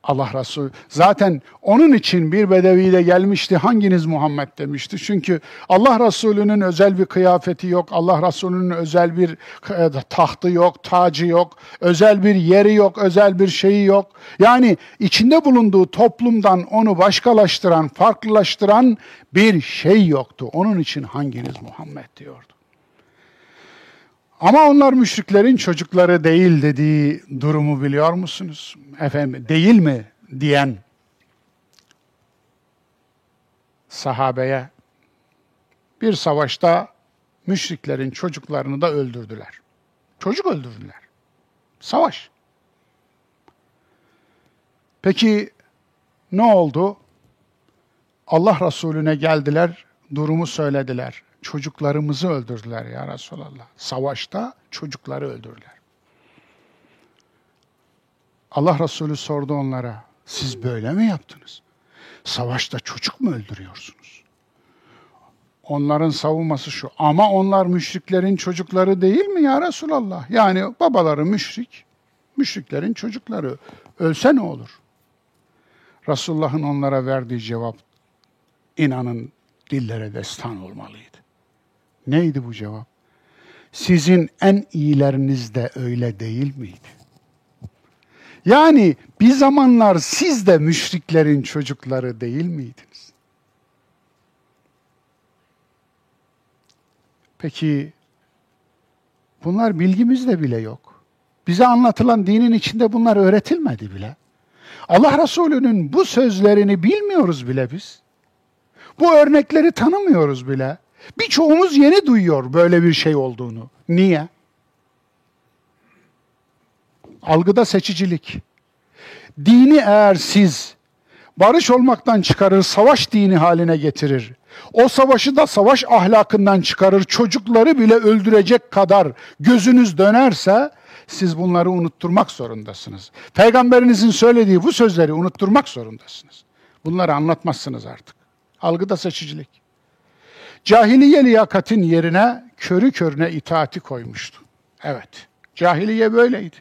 Allah Resulü. Zaten onun için bir bedevi de gelmişti. Hanginiz Muhammed demişti. Çünkü Allah Resulü'nün özel bir kıyafeti yok. Allah Resulü'nün özel bir e, tahtı yok, tacı yok. Özel bir yeri yok, özel bir şeyi yok. Yani içinde bulunduğu toplumdan onu başkalaştıran, farklılaştıran bir şey yoktu. Onun için hanginiz Muhammed diyordu. Ama onlar müşriklerin çocukları değil dediği durumu biliyor musunuz? Efendim değil mi diyen sahabeye bir savaşta müşriklerin çocuklarını da öldürdüler. Çocuk öldürdüler. Savaş. Peki ne oldu? Allah Resulüne geldiler, durumu söylediler çocuklarımızı öldürdüler ya Resulallah. Savaşta çocukları öldürdüler. Allah Resulü sordu onlara, siz böyle mi yaptınız? Savaşta çocuk mu öldürüyorsunuz? Onların savunması şu, ama onlar müşriklerin çocukları değil mi ya Resulallah? Yani babaları müşrik, müşriklerin çocukları. Ölse ne olur? Resulullah'ın onlara verdiği cevap, inanın dillere destan olmalıydı. Neydi bu cevap? Sizin en iyileriniz de öyle değil miydi? Yani bir zamanlar siz de müşriklerin çocukları değil miydiniz? Peki bunlar bilgimizde bile yok. Bize anlatılan dinin içinde bunlar öğretilmedi bile. Allah Resulü'nün bu sözlerini bilmiyoruz bile biz. Bu örnekleri tanımıyoruz bile. Birçoğumuz yeni duyuyor böyle bir şey olduğunu. Niye? Algıda seçicilik. Dini eğer siz barış olmaktan çıkarır, savaş dini haline getirir. O savaşı da savaş ahlakından çıkarır, çocukları bile öldürecek kadar gözünüz dönerse siz bunları unutturmak zorundasınız. Peygamberinizin söylediği bu sözleri unutturmak zorundasınız. Bunları anlatmazsınız artık. Algıda seçicilik. Cahiliye liyakatin yerine körü körüne itaati koymuştu. Evet, cahiliye böyleydi.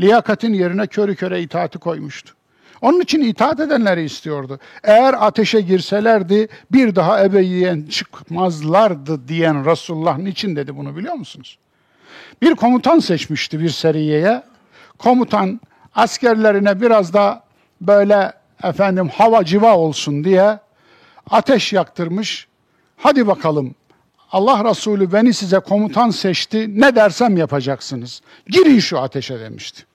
Liyakatin yerine körü köre itaati koymuştu. Onun için itaat edenleri istiyordu. Eğer ateşe girselerdi bir daha ebediyen çıkmazlardı diyen Resulullah niçin dedi bunu biliyor musunuz? Bir komutan seçmişti bir seriyeye. Komutan askerlerine biraz da böyle efendim hava civa olsun diye ateş yaktırmış Hadi bakalım Allah Resulü beni size komutan seçti, ne dersem yapacaksınız. Girin şu ateşe demişti.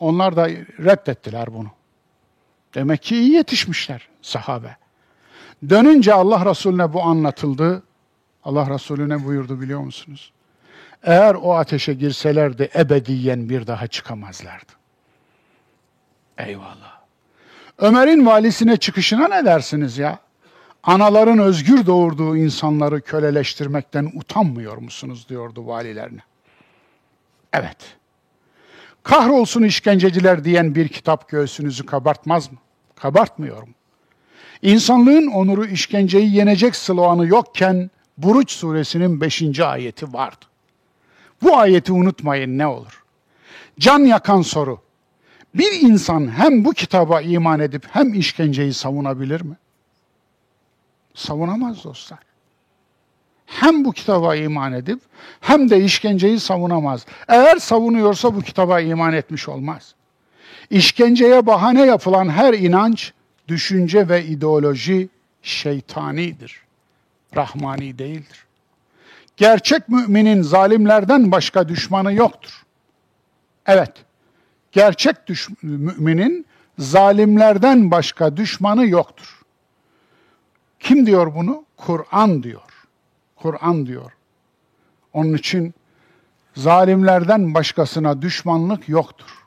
Onlar da reddettiler bunu. Demek ki iyi yetişmişler sahabe. Dönünce Allah Resulüne bu anlatıldı. Allah Resulü ne buyurdu biliyor musunuz? Eğer o ateşe girselerdi ebediyen bir daha çıkamazlardı. Eyvallah. Ömer'in valisine çıkışına ne dersiniz ya? Anaların özgür doğurduğu insanları köleleştirmekten utanmıyor musunuz diyordu valilerine. Evet. Kahrolsun işkenceciler diyen bir kitap göğsünüzü kabartmaz mı? Kabartmıyorum. İnsanlığın onuru işkenceyi yenecek sloganı yokken Buruç suresinin 5. ayeti vardı. Bu ayeti unutmayın ne olur. Can yakan soru. Bir insan hem bu kitaba iman edip hem işkenceyi savunabilir mi? Savunamaz dostlar. Hem bu kitaba iman edip hem de işkenceyi savunamaz. Eğer savunuyorsa bu kitaba iman etmiş olmaz. İşkenceye bahane yapılan her inanç, düşünce ve ideoloji şeytanidir. Rahmani değildir. Gerçek müminin zalimlerden başka düşmanı yoktur. Evet, gerçek düş müminin zalimlerden başka düşmanı yoktur. Kim diyor bunu? Kur'an diyor. Kur'an diyor. Onun için zalimlerden başkasına düşmanlık yoktur.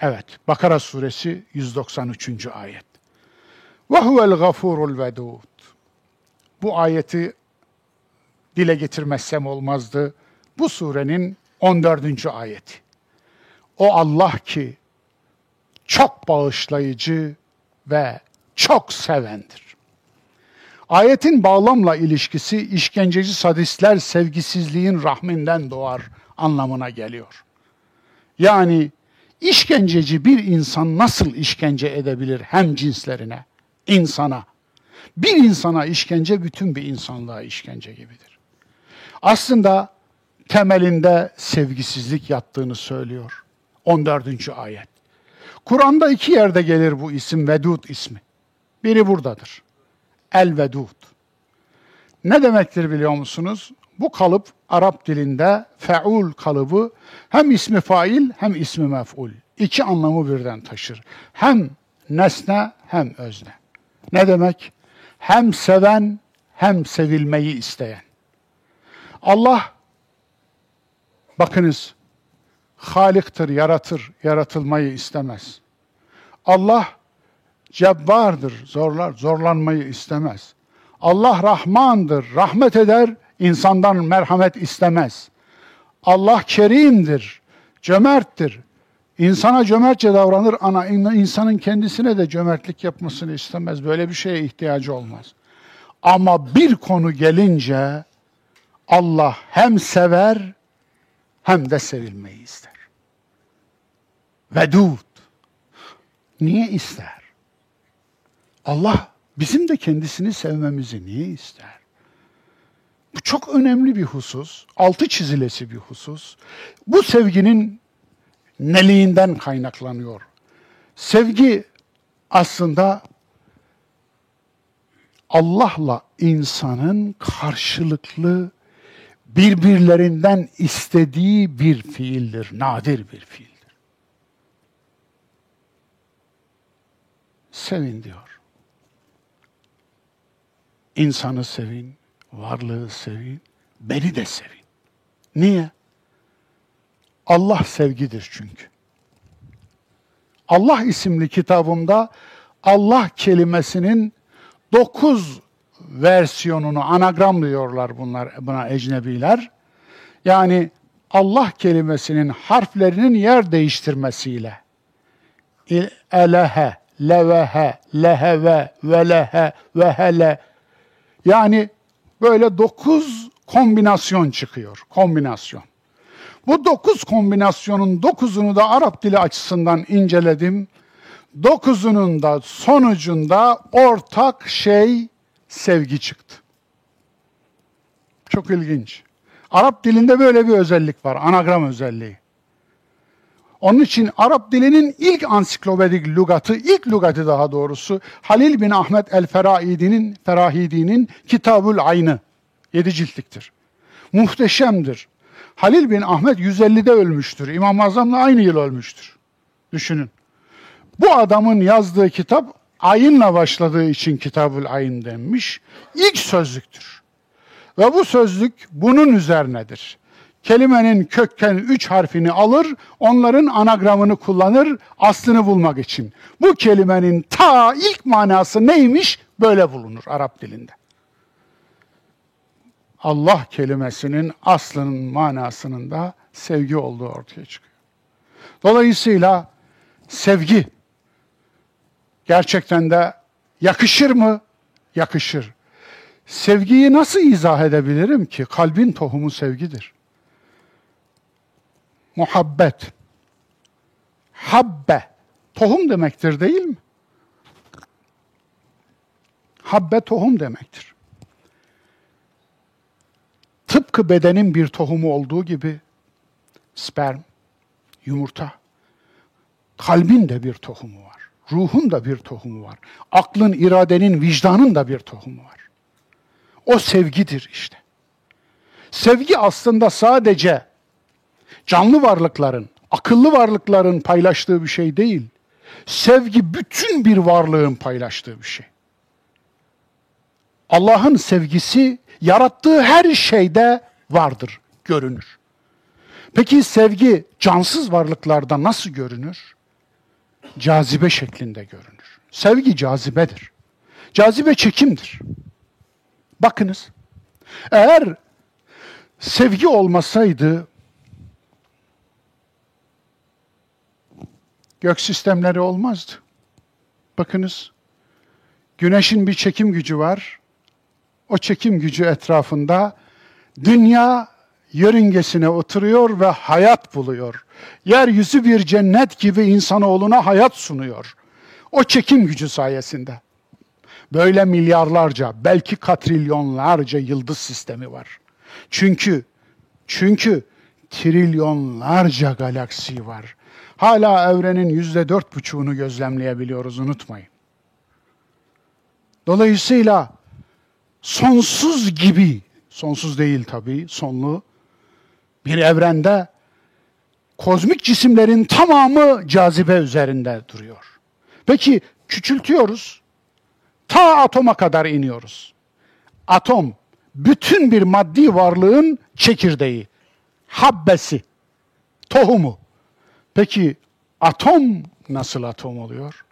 Evet, Bakara suresi 193. ayet. Ve huvel gafurul vedud. Bu ayeti dile getirmezsem olmazdı. Bu surenin 14. ayeti. O Allah ki çok bağışlayıcı ve çok sevendir. Ayetin bağlamla ilişkisi işkenceci sadistler sevgisizliğin rahminden doğar anlamına geliyor. Yani işkenceci bir insan nasıl işkence edebilir hem cinslerine, insana? Bir insana işkence bütün bir insanlığa işkence gibidir. Aslında temelinde sevgisizlik yattığını söylüyor. 14. ayet. Kur'an'da iki yerde gelir bu isim Vedud ismi. Biri buradadır. El Vedud. Ne demektir biliyor musunuz? Bu kalıp Arap dilinde feul kalıbı hem ismi fail hem ismi mef'ul. İki anlamı birden taşır. Hem nesne hem özne. Ne demek? Hem seven hem sevilmeyi isteyen. Allah bakınız Haliktir, yaratır, yaratılmayı istemez. Allah cebbardır, zorlar, zorlanmayı istemez. Allah Rahmandır, rahmet eder, insandan merhamet istemez. Allah kerimdir, cömerttir. İnsana cömertçe davranır ana insanın kendisine de cömertlik yapmasını istemez. Böyle bir şeye ihtiyacı olmaz. Ama bir konu gelince Allah hem sever hem de sevilmeyi ister. Vedud. Niye ister? Allah bizim de kendisini sevmemizi niye ister? Bu çok önemli bir husus, altı çizilesi bir husus. Bu sevginin neliğinden kaynaklanıyor. Sevgi aslında Allah'la insanın karşılıklı birbirlerinden istediği bir fiildir, nadir bir fiildir. Sevin diyor. İnsanı sevin, varlığı sevin, beni de sevin. Niye? Allah sevgidir çünkü. Allah isimli kitabımda Allah kelimesinin dokuz versiyonunu anagram diyorlar bunlar buna ecnebiler. Yani Allah kelimesinin harflerinin yer değiştirmesiyle elehe, levehe, leheve, velehe, vehele yani böyle dokuz kombinasyon çıkıyor. Kombinasyon. Bu dokuz kombinasyonun dokuzunu da Arap dili açısından inceledim. Dokuzunun da sonucunda ortak şey sevgi çıktı. Çok ilginç. Arap dilinde böyle bir özellik var, anagram özelliği. Onun için Arap dilinin ilk ansiklopedik lügatı, ilk lügatı daha doğrusu Halil bin Ahmet el-Ferahidi'nin Ferahidi'nin Kitabül Aynı. Yedi ciltliktir. Muhteşemdir. Halil bin Ahmet 150'de ölmüştür. İmam-ı Azam'la aynı yıl ölmüştür. Düşünün. Bu adamın yazdığı kitap ayınla başladığı için Kitabül Ayın denmiş. İlk sözlüktür. Ve bu sözlük bunun üzerinedir. Kelimenin kökken üç harfini alır, onların anagramını kullanır aslını bulmak için. Bu kelimenin ta ilk manası neymiş? Böyle bulunur Arap dilinde. Allah kelimesinin aslının manasının da sevgi olduğu ortaya çıkıyor. Dolayısıyla sevgi gerçekten de yakışır mı? Yakışır. Sevgiyi nasıl izah edebilirim ki? Kalbin tohumu sevgidir. Muhabbet. Habbe. Tohum demektir değil mi? Habbe tohum demektir. Tıpkı bedenin bir tohumu olduğu gibi sperm, yumurta, kalbin de bir tohumu var. Ruhun da bir tohumu var. Aklın, iradenin, vicdanın da bir tohumu var. O sevgidir işte. Sevgi aslında sadece canlı varlıkların, akıllı varlıkların paylaştığı bir şey değil. Sevgi bütün bir varlığın paylaştığı bir şey. Allah'ın sevgisi yarattığı her şeyde vardır, görünür. Peki sevgi cansız varlıklarda nasıl görünür? cazibe şeklinde görünür. Sevgi cazibedir. Cazibe çekimdir. Bakınız, eğer sevgi olmasaydı gök sistemleri olmazdı. Bakınız, güneşin bir çekim gücü var. O çekim gücü etrafında dünya yörüngesine oturuyor ve hayat buluyor. Yeryüzü bir cennet gibi insanoğluna hayat sunuyor. O çekim gücü sayesinde. Böyle milyarlarca, belki katrilyonlarca yıldız sistemi var. Çünkü çünkü trilyonlarca galaksi var. Hala evrenin yüzde dört buçuğunu gözlemleyebiliyoruz unutmayın. Dolayısıyla sonsuz gibi, sonsuz değil tabii, sonlu bir evrende kozmik cisimlerin tamamı cazibe üzerinde duruyor. Peki küçültüyoruz. Ta atoma kadar iniyoruz. Atom bütün bir maddi varlığın çekirdeği, habbesi, tohumu. Peki atom nasıl atom oluyor?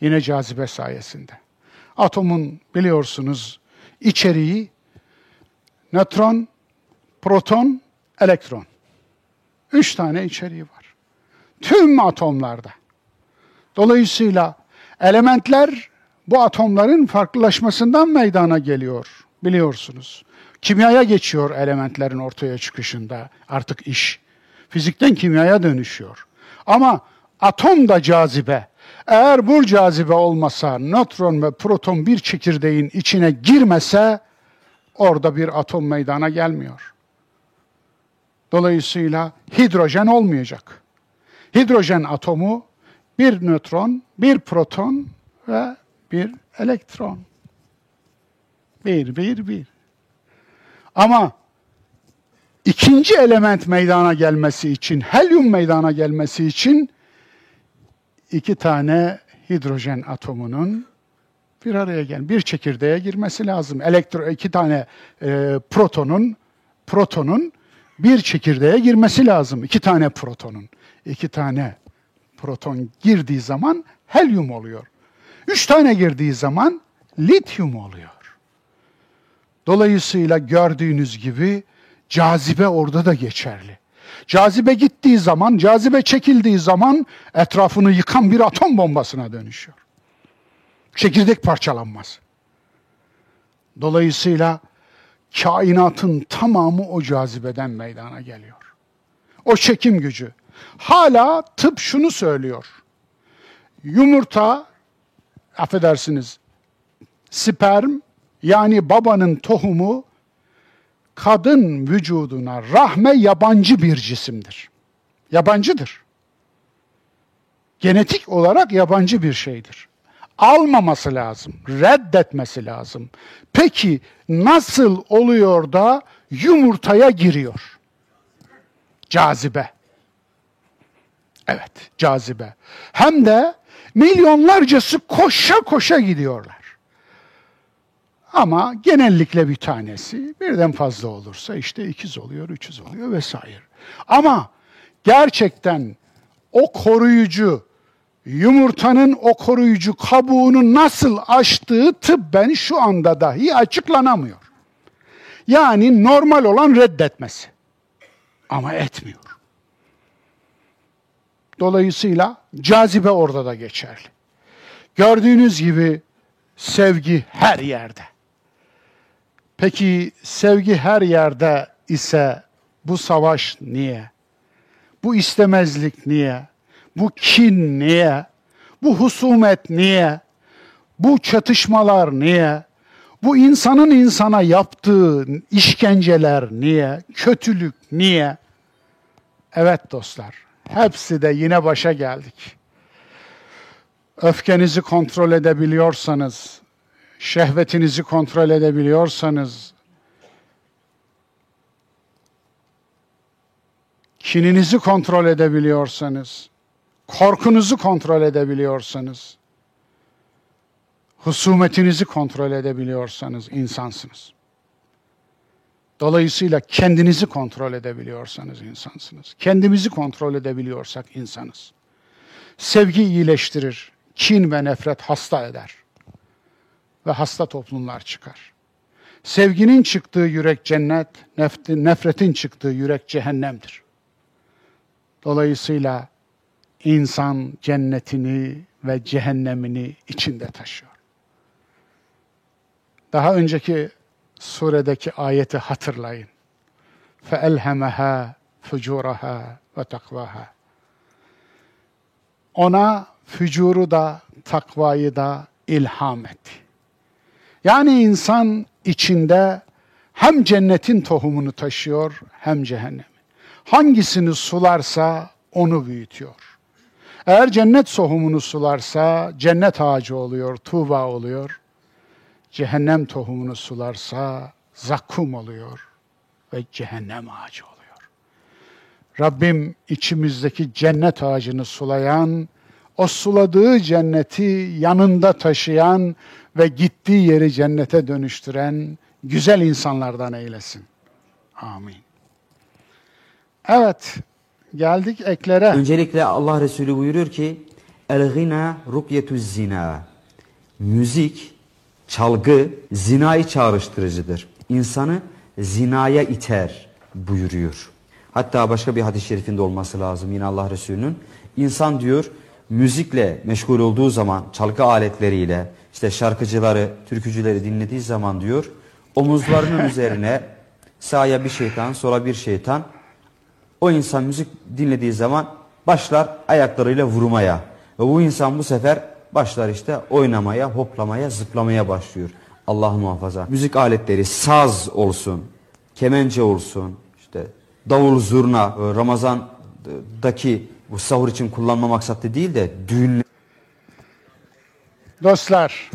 Yine cazibe sayesinde. Atomun biliyorsunuz içeriği nötron, proton, elektron. Üç tane içeriği var. Tüm atomlarda. Dolayısıyla elementler bu atomların farklılaşmasından meydana geliyor biliyorsunuz. Kimyaya geçiyor elementlerin ortaya çıkışında artık iş. Fizikten kimyaya dönüşüyor. Ama atom da cazibe. Eğer bu cazibe olmasa, nötron ve proton bir çekirdeğin içine girmese orada bir atom meydana gelmiyor. Dolayısıyla hidrojen olmayacak. Hidrojen atomu bir nötron, bir proton ve bir elektron. Bir, bir, bir. Ama ikinci element meydana gelmesi için, helyum meydana gelmesi için iki tane hidrojen atomunun bir araya gel, bir çekirdeğe girmesi lazım. Elektro iki tane e, protonun protonun bir çekirdeğe girmesi lazım. İki tane protonun. iki tane proton girdiği zaman helyum oluyor. Üç tane girdiği zaman lityum oluyor. Dolayısıyla gördüğünüz gibi cazibe orada da geçerli. Cazibe gittiği zaman, cazibe çekildiği zaman etrafını yıkan bir atom bombasına dönüşüyor. Çekirdek parçalanmaz. Dolayısıyla kainatın tamamı o cazibeden meydana geliyor. O çekim gücü. Hala tıp şunu söylüyor. Yumurta, affedersiniz, sperm yani babanın tohumu kadın vücuduna rahme yabancı bir cisimdir. Yabancıdır. Genetik olarak yabancı bir şeydir. Almaması lazım, reddetmesi lazım. Peki nasıl oluyor da yumurtaya giriyor? Cazibe. Evet, cazibe. Hem de milyonlarcası koşa koşa gidiyorlar. Ama genellikle bir tanesi, birden fazla olursa işte ikiz oluyor, üçüz oluyor vesaire. Ama gerçekten o koruyucu, yumurtanın o koruyucu kabuğunu nasıl açtığı tıbben şu anda dahi açıklanamıyor. Yani normal olan reddetmesi. Ama etmiyor. Dolayısıyla cazibe orada da geçerli. Gördüğünüz gibi sevgi her yerde. Peki sevgi her yerde ise bu savaş niye? Bu istemezlik niye? Bu kin niye? Bu husumet niye? Bu çatışmalar niye? Bu insanın insana yaptığı işkenceler niye? Kötülük niye? Evet dostlar, hepsi de yine başa geldik. Öfkenizi kontrol edebiliyorsanız, şehvetinizi kontrol edebiliyorsanız, kininizi kontrol edebiliyorsanız, korkunuzu kontrol edebiliyorsanız, husumetinizi kontrol edebiliyorsanız insansınız. Dolayısıyla kendinizi kontrol edebiliyorsanız insansınız. Kendimizi kontrol edebiliyorsak insanız. Sevgi iyileştirir, kin ve nefret hasta eder ve hasta toplumlar çıkar. Sevginin çıktığı yürek cennet, nefretin çıktığı yürek cehennemdir. Dolayısıyla insan cennetini ve cehennemini içinde taşıyor. Daha önceki suredeki ayeti hatırlayın. فَاَلْهَمَهَا فُجُورَهَا وَتَقْوَهَا Ona fücuru da, takvayı da ilham etti. Yani insan içinde hem cennetin tohumunu taşıyor hem cehennem. Hangisini sularsa onu büyütüyor. Eğer cennet tohumunu sularsa cennet ağacı oluyor, tuğba oluyor. Cehennem tohumunu sularsa zakkum oluyor ve cehennem ağacı oluyor. Rabbim içimizdeki cennet ağacını sulayan, o suladığı cenneti yanında taşıyan ve gittiği yeri cennete dönüştüren güzel insanlardan eylesin. Amin. Evet, geldik eklere. Öncelikle Allah Resulü buyuruyor ki El-gina rukyetü zina. Müzik, çalgı zinayı çağrıştırıcıdır. İnsanı zinaya iter buyuruyor. Hatta başka bir hadis-i şerifinde olması lazım yine Allah Resulü'nün. İnsan diyor müzikle meşgul olduğu zaman çalgı aletleriyle işte şarkıcıları, türkücüleri dinlediği zaman diyor omuzlarının üzerine sağa bir şeytan, sola bir şeytan o insan müzik dinlediği zaman başlar ayaklarıyla vurmaya. Ve bu insan bu sefer başlar işte oynamaya, hoplamaya, zıplamaya başlıyor. Allah muhafaza. Müzik aletleri saz olsun, kemence olsun, işte davul zurna, Ramazan'daki bu sahur için kullanma maksatlı değil de düğün Dostlar,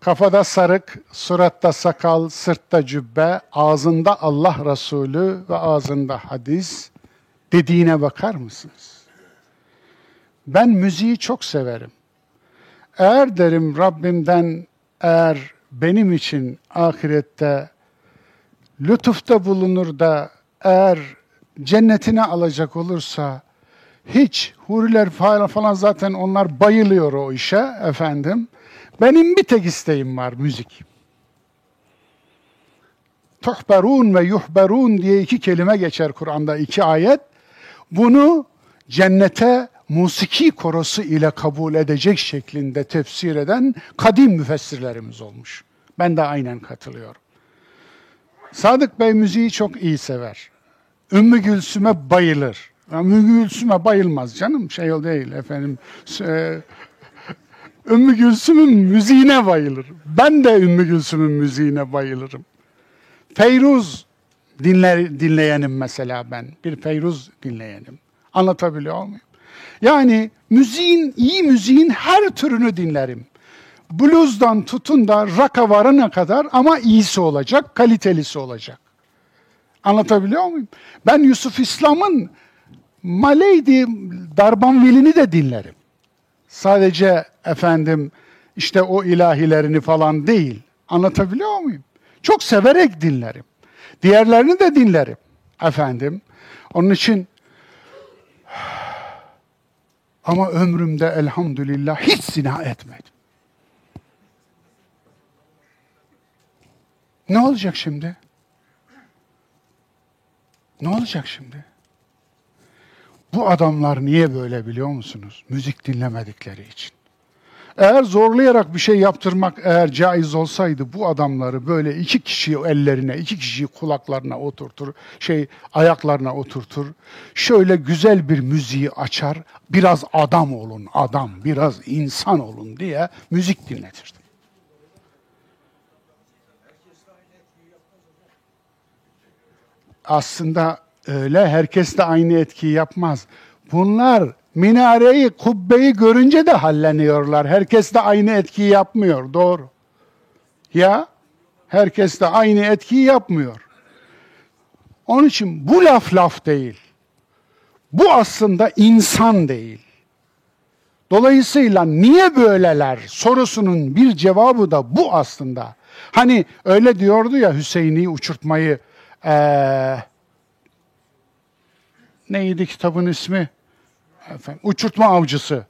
kafada sarık, suratta sakal, sırtta cübbe, ağzında Allah Resulü ve ağzında hadis dediğine bakar mısınız? Ben müziği çok severim. Eğer derim Rabbimden eğer benim için ahirette lütufta bulunur da eğer cennetine alacak olursa hiç huriler falan, zaten onlar bayılıyor o işe efendim. Benim bir tek isteğim var müzik. Tuhberun ve yuhberun diye iki kelime geçer Kur'an'da iki ayet. Bunu cennete musiki korosu ile kabul edecek şeklinde tefsir eden kadim müfessirlerimiz olmuş. Ben de aynen katılıyorum. Sadık Bey müziği çok iyi sever. Ümmü Gülsüm'e bayılır. Ümmü Gülsüm'e bayılmaz canım şey o değil efendim. E, Ümmü Gülsüm'ün müziğine bayılır. Ben de Ümmü Gülsüm'ün müziğine bayılırım. Feyruz dinler, dinleyenim mesela ben. Bir Feyruz dinleyenim. Anlatabiliyor muyum? Yani müziğin, iyi müziğin her türünü dinlerim. Blues'dan tutun da rock'a varana kadar ama iyisi olacak, kalitelisi olacak. Anlatabiliyor muyum? Ben Yusuf İslam'ın Maleydi Darbanvilini de dinlerim. Sadece efendim işte o ilahilerini falan değil. Anlatabiliyor muyum? Çok severek dinlerim. Diğerlerini de dinlerim efendim. Onun için ama ömrümde elhamdülillah hiç zina etmedim. Ne olacak şimdi? Ne olacak şimdi? Bu adamlar niye böyle biliyor musunuz? Müzik dinlemedikleri için. Eğer zorlayarak bir şey yaptırmak eğer caiz olsaydı bu adamları böyle iki kişiyi ellerine, iki kişiyi kulaklarına oturtur, şey ayaklarına oturtur. Şöyle güzel bir müziği açar, biraz adam olun, adam, biraz insan olun diye müzik dinletirdi. Aslında öyle herkes de aynı etkiyi yapmaz. Bunlar minareyi, kubbeyi görünce de halleniyorlar. Herkes de aynı etkiyi yapmıyor. Doğru. Ya herkes de aynı etkiyi yapmıyor. Onun için bu laf laf değil. Bu aslında insan değil. Dolayısıyla niye böyleler sorusunun bir cevabı da bu aslında. Hani öyle diyordu ya Hüseyin'i uçurtmayı ee, neydi kitabın ismi? Efendim, uçurtma avcısı.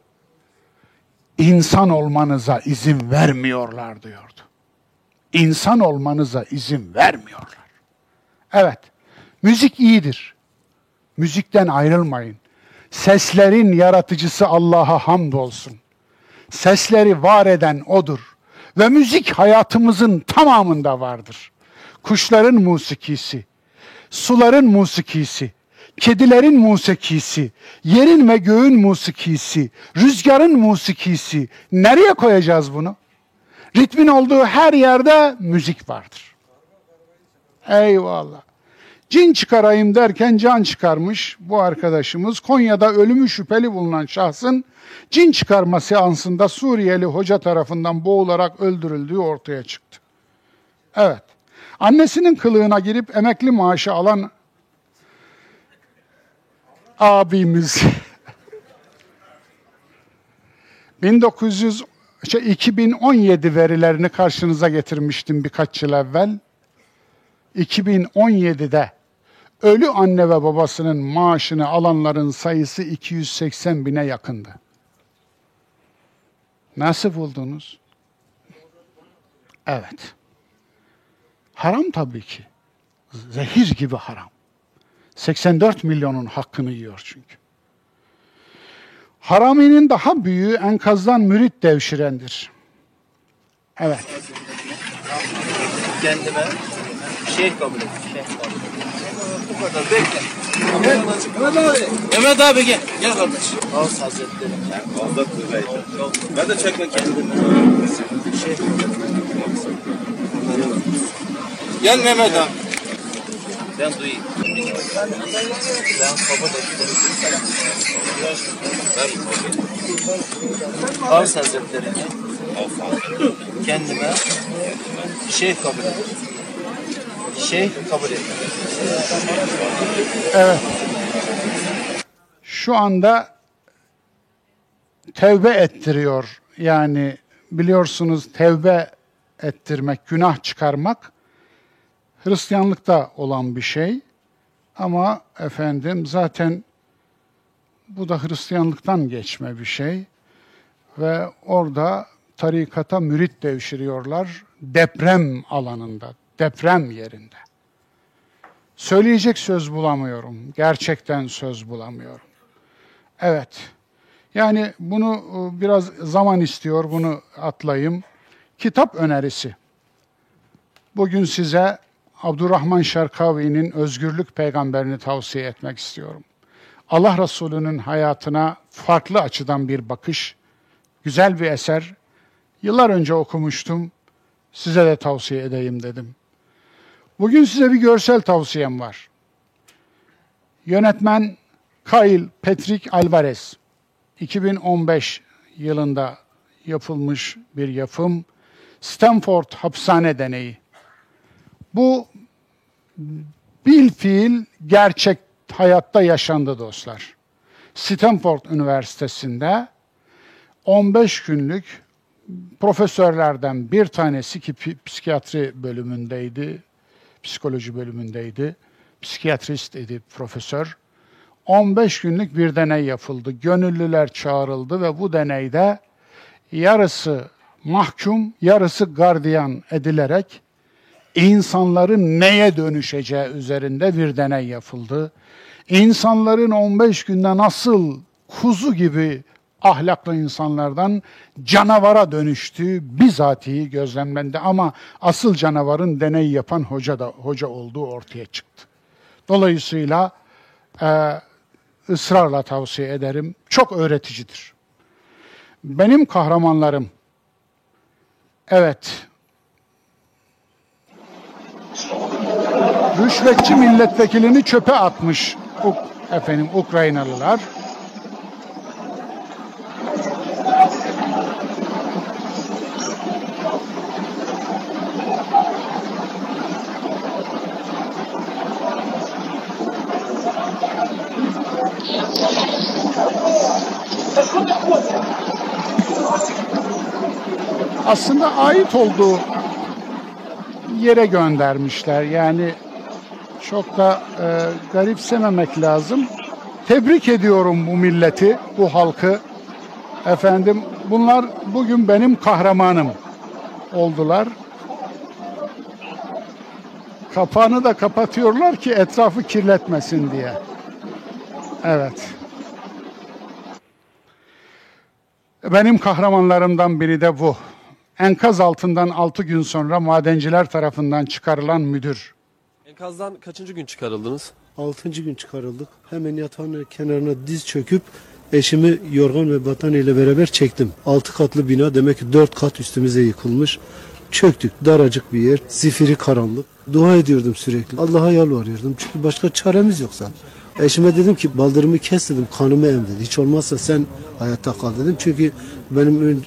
İnsan olmanıza izin vermiyorlar diyordu. İnsan olmanıza izin vermiyorlar. Evet, müzik iyidir. Müzikten ayrılmayın. Seslerin yaratıcısı Allah'a hamdolsun. Sesleri var eden O'dur. Ve müzik hayatımızın tamamında vardır. Kuşların musikisi, suların musikisi, kedilerin musikisi, yerin ve göğün musikisi, rüzgarın musikisi. Nereye koyacağız bunu? Ritmin olduğu her yerde müzik vardır. Eyvallah. Cin çıkarayım derken can çıkarmış bu arkadaşımız. Konya'da ölümü şüpheli bulunan şahsın cin çıkarma seansında Suriyeli hoca tarafından boğularak öldürüldüğü ortaya çıktı. Evet. Annesinin kılığına girip emekli maaşı alan abimiz 1900 şey, 2017 verilerini karşınıza getirmiştim birkaç yıl evvel. 2017'de ölü anne ve babasının maaşını alanların sayısı 280 bine yakındı. Nasıl buldunuz? Evet. Haram tabii ki. Zehir gibi haram. 84 milyonun hakkını yiyor çünkü. Haraminin daha büyüğü enkazdan mürit devşirendir. Evet. Kendime şey kabul et. Şey. Bu kadar bekle. Mehmet abi. Mehmet abi gel. Gel kardeş. Ağız Hazretleri. Fazla kuvvetli. Ben de çekmek kendimi. Şey. Gel Mehmet abi. Ben duyayım. Ben kabul ettim. Ver Ağız Hazretleri'ne kendime şey kabul et. Şey kabul et. Evet. Şu anda tevbe ettiriyor. Yani biliyorsunuz tevbe ettirmek, günah çıkarmak Hristiyanlıkta olan bir şey. Ama efendim zaten bu da Hristiyanlıktan geçme bir şey. Ve orada tarikata mürit devşiriyorlar deprem alanında, deprem yerinde. Söyleyecek söz bulamıyorum. Gerçekten söz bulamıyorum. Evet. Yani bunu e, biraz zaman istiyor, bunu atlayayım. Kitap önerisi. Bugün size Abdurrahman Şarkavi'nin Özgürlük Peygamberini tavsiye etmek istiyorum. Allah Resulü'nün hayatına farklı açıdan bir bakış, güzel bir eser. Yıllar önce okumuştum, size de tavsiye edeyim dedim. Bugün size bir görsel tavsiyem var. Yönetmen Kyle Patrick Alvarez, 2015 yılında yapılmış bir yapım. Stanford hapishane deneyi. Bu bil fiil gerçek hayatta yaşandı dostlar. Stanford Üniversitesi'nde 15 günlük profesörlerden bir tanesi ki psikiyatri bölümündeydi, psikoloji bölümündeydi, psikiyatrist idi profesör. 15 günlük bir deney yapıldı. Gönüllüler çağrıldı ve bu deneyde yarısı mahkum, yarısı gardiyan edilerek insanların neye dönüşeceği üzerinde bir deney yapıldı. İnsanların 15 günde nasıl kuzu gibi ahlaklı insanlardan canavara dönüştüğü bizatihi gözlemlendi ama asıl canavarın deney yapan hoca da hoca olduğu ortaya çıktı. Dolayısıyla e, ısrarla tavsiye ederim. Çok öğreticidir. Benim kahramanlarım evet rüşvetçi milletvekilini çöpe atmış efendim Ukraynalılar. Aslında ait olduğu yere göndermişler. Yani çok da e, garipsememek lazım. Tebrik ediyorum bu milleti, bu halkı. Efendim bunlar bugün benim kahramanım oldular. Kapağını da kapatıyorlar ki etrafı kirletmesin diye. Evet. Benim kahramanlarımdan biri de bu. Enkaz altından altı gün sonra madenciler tarafından çıkarılan müdür. Enkazdan kaçıncı gün çıkarıldınız? Altıncı gün çıkarıldık. Hemen yatağın kenarına diz çöküp eşimi yorgan ve battaniye ile beraber çektim. Altı katlı bina demek ki dört kat üstümüze yıkılmış. Çöktük. Daracık bir yer. Zifiri karanlık. Dua ediyordum sürekli. Allah'a yalvarıyordum. Çünkü başka çaremiz yok zaten. Eşime dedim ki baldırımı kes dedim. Kanımı em dedi. Hiç olmazsa sen hayatta kal dedim. Çünkü benim ön-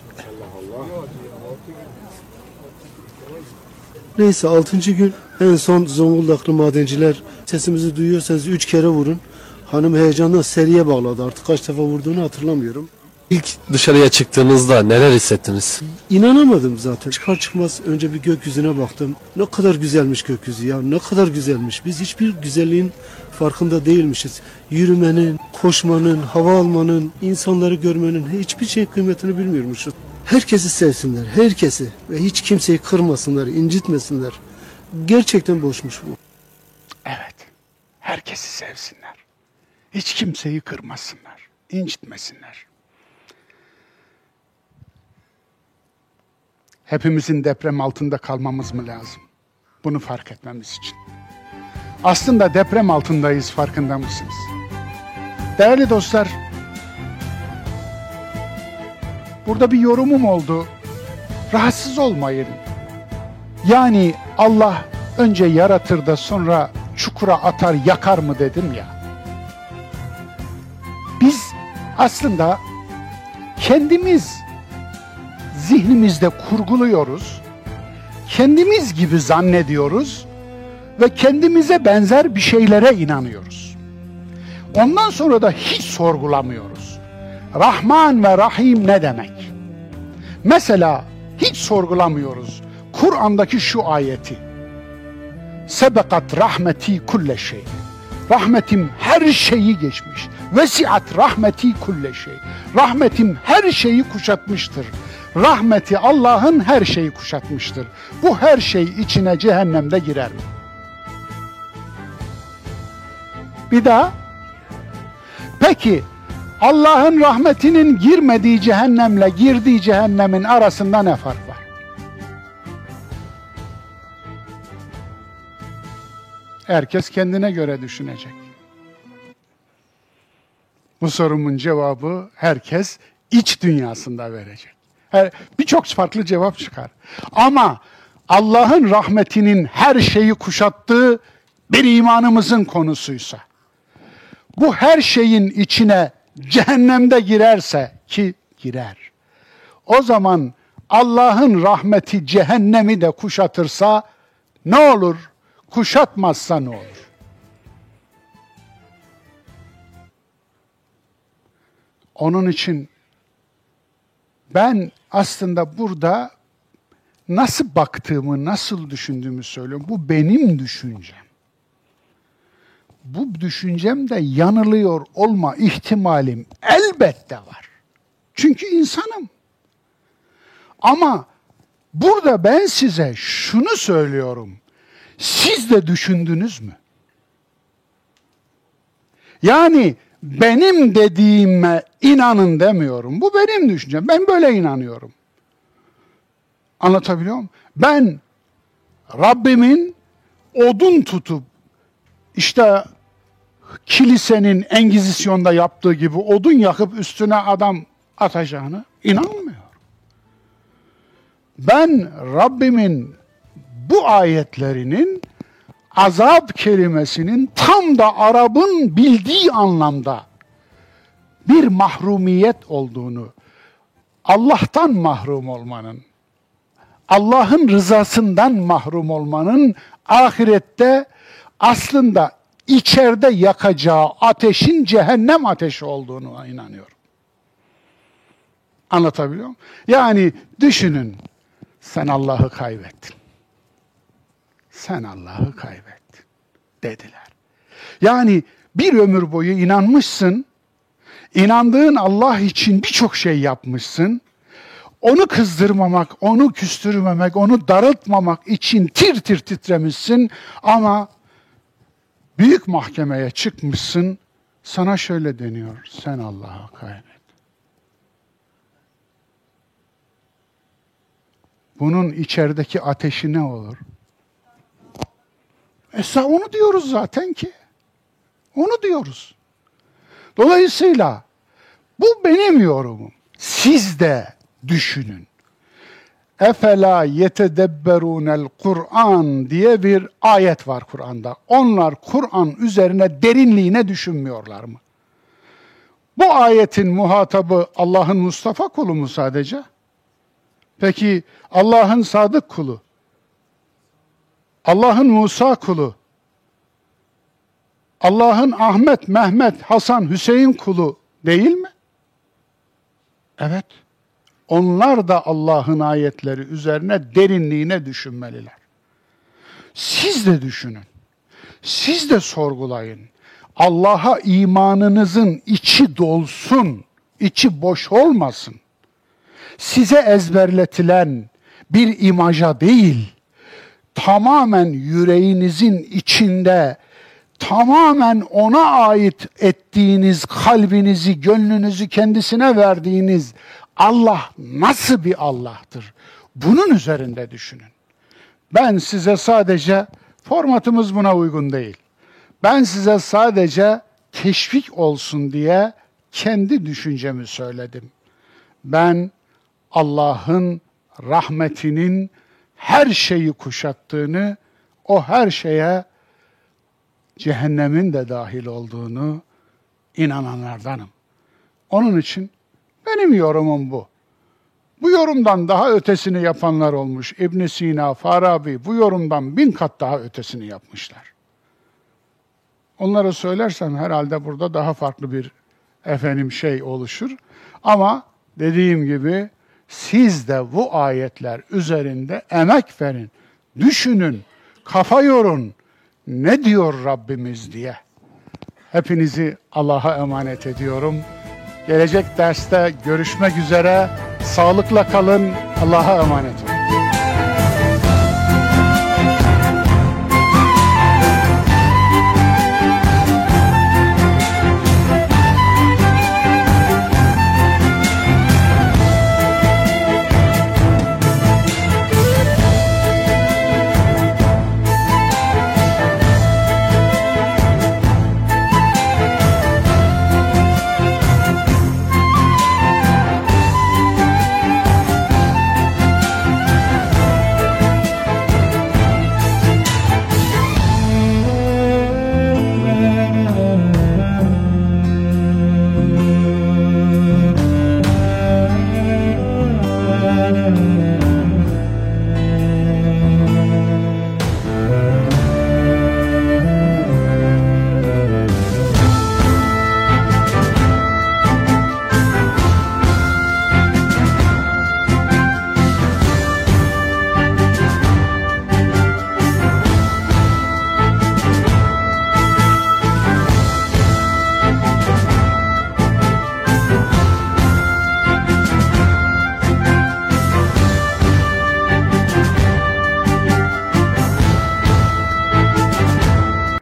Neyse altıncı gün en son Zonguldaklı madenciler sesimizi duyuyorsanız üç kere vurun. Hanım heyecandan seriye bağladı. Artık kaç defa vurduğunu hatırlamıyorum. İlk dışarıya çıktığınızda neler hissettiniz? İnanamadım zaten. Çıkar çıkmaz önce bir gökyüzüne baktım. Ne kadar güzelmiş gökyüzü ya. Ne kadar güzelmiş. Biz hiçbir güzelliğin farkında değilmişiz. Yürümenin, koşmanın, hava almanın, insanları görmenin hiçbir şey kıymetini bilmiyormuşuz. Herkesi sevsinler, herkesi ve hiç kimseyi kırmasınlar, incitmesinler. Gerçekten boşmuş bu. Evet. Herkesi sevsinler. Hiç kimseyi kırmasınlar, incitmesinler. Hepimizin deprem altında kalmamız mı lazım? Bunu fark etmemiz için. Aslında deprem altındayız farkında mısınız? Değerli dostlar, burada bir yorumum oldu. Rahatsız olmayın. Yani Allah önce yaratır da sonra çukura atar yakar mı dedim ya. Biz aslında kendimiz zihnimizde kurguluyoruz. Kendimiz gibi zannediyoruz ve kendimize benzer bir şeylere inanıyoruz. Ondan sonra da hiç sorgulamıyoruz. Rahman ve Rahim ne demek? Mesela hiç sorgulamıyoruz. Kur'an'daki şu ayeti. Sebekat rahmeti kulle şey. Rahmetim her şeyi geçmiş. Vesiat rahmeti kulle şey. Rahmetim her şeyi kuşatmıştır. Rahmeti Allah'ın her şeyi kuşatmıştır. Bu her şey içine cehennemde girer mi? Bir daha. Peki Allah'ın rahmetinin girmediği cehennemle girdiği cehennemin arasında ne fark var? Herkes kendine göre düşünecek. Bu sorumun cevabı herkes iç dünyasında verecek. Birçok farklı cevap çıkar. Ama Allah'ın rahmetinin her şeyi kuşattığı bir imanımızın konusuysa, bu her şeyin içine cehennemde girerse ki girer. O zaman Allah'ın rahmeti cehennemi de kuşatırsa ne olur? Kuşatmazsa ne olur? Onun için ben aslında burada nasıl baktığımı, nasıl düşündüğümü söylüyorum. Bu benim düşüncem. Bu düşüncemde yanılıyor olma ihtimalim elbette var. Çünkü insanım. Ama burada ben size şunu söylüyorum. Siz de düşündünüz mü? Yani benim dediğime inanın demiyorum. Bu benim düşüncem. Ben böyle inanıyorum. Anlatabiliyor muyum? Ben Rabbimin odun tutup işte kilisenin Engizisyon'da yaptığı gibi odun yakıp üstüne adam atacağını inanmıyorum. Ben Rabbimin bu ayetlerinin azap kelimesinin tam da Arap'ın bildiği anlamda bir mahrumiyet olduğunu, Allah'tan mahrum olmanın, Allah'ın rızasından mahrum olmanın ahirette aslında içeride yakacağı ateşin cehennem ateşi olduğunu inanıyorum. Anlatabiliyor muyum? Yani düşünün sen Allah'ı kaybettin. Sen Allah'ı kaybettin dediler. Yani bir ömür boyu inanmışsın, inandığın Allah için birçok şey yapmışsın. Onu kızdırmamak, onu küstürmemek, onu darıltmamak için tir tir titremişsin ama büyük mahkemeye çıkmışsın. Sana şöyle deniyor, sen Allah'ı kaybettin. Bunun içerideki ateşi ne olur? Esa onu diyoruz zaten ki. Onu diyoruz. Dolayısıyla bu benim yorumum. Siz de düşünün. Efela yetedebberunel Kur'an diye bir ayet var Kur'an'da. Onlar Kur'an üzerine derinliğine düşünmüyorlar mı? Bu ayetin muhatabı Allah'ın Mustafa kulu mu sadece? Peki Allah'ın sadık kulu, Allah'ın Musa kulu, Allah'ın Ahmet, Mehmet, Hasan, Hüseyin kulu değil mi? Evet. Onlar da Allah'ın ayetleri üzerine derinliğine düşünmeliler. Siz de düşünün. Siz de sorgulayın. Allah'a imanınızın içi dolsun, içi boş olmasın. Size ezberletilen bir imaja değil, tamamen yüreğinizin içinde tamamen ona ait ettiğiniz kalbinizi, gönlünüzü kendisine verdiğiniz Allah nasıl bir Allah'tır? Bunun üzerinde düşünün. Ben size sadece formatımız buna uygun değil. Ben size sadece teşvik olsun diye kendi düşüncemi söyledim. Ben Allah'ın rahmetinin her şeyi kuşattığını, o her şeye cehennemin de dahil olduğunu inananlardanım. Onun için benim yorumum bu. Bu yorumdan daha ötesini yapanlar olmuş. İbn Sina, Farabi bu yorumdan bin kat daha ötesini yapmışlar. Onlara söylersem herhalde burada daha farklı bir efendim şey oluşur. Ama dediğim gibi siz de bu ayetler üzerinde emek verin, düşünün, kafa yorun. Ne diyor Rabbimiz diye. Hepinizi Allah'a emanet ediyorum. Gelecek derste görüşmek üzere. Sağlıkla kalın. Allah'a emanet olun.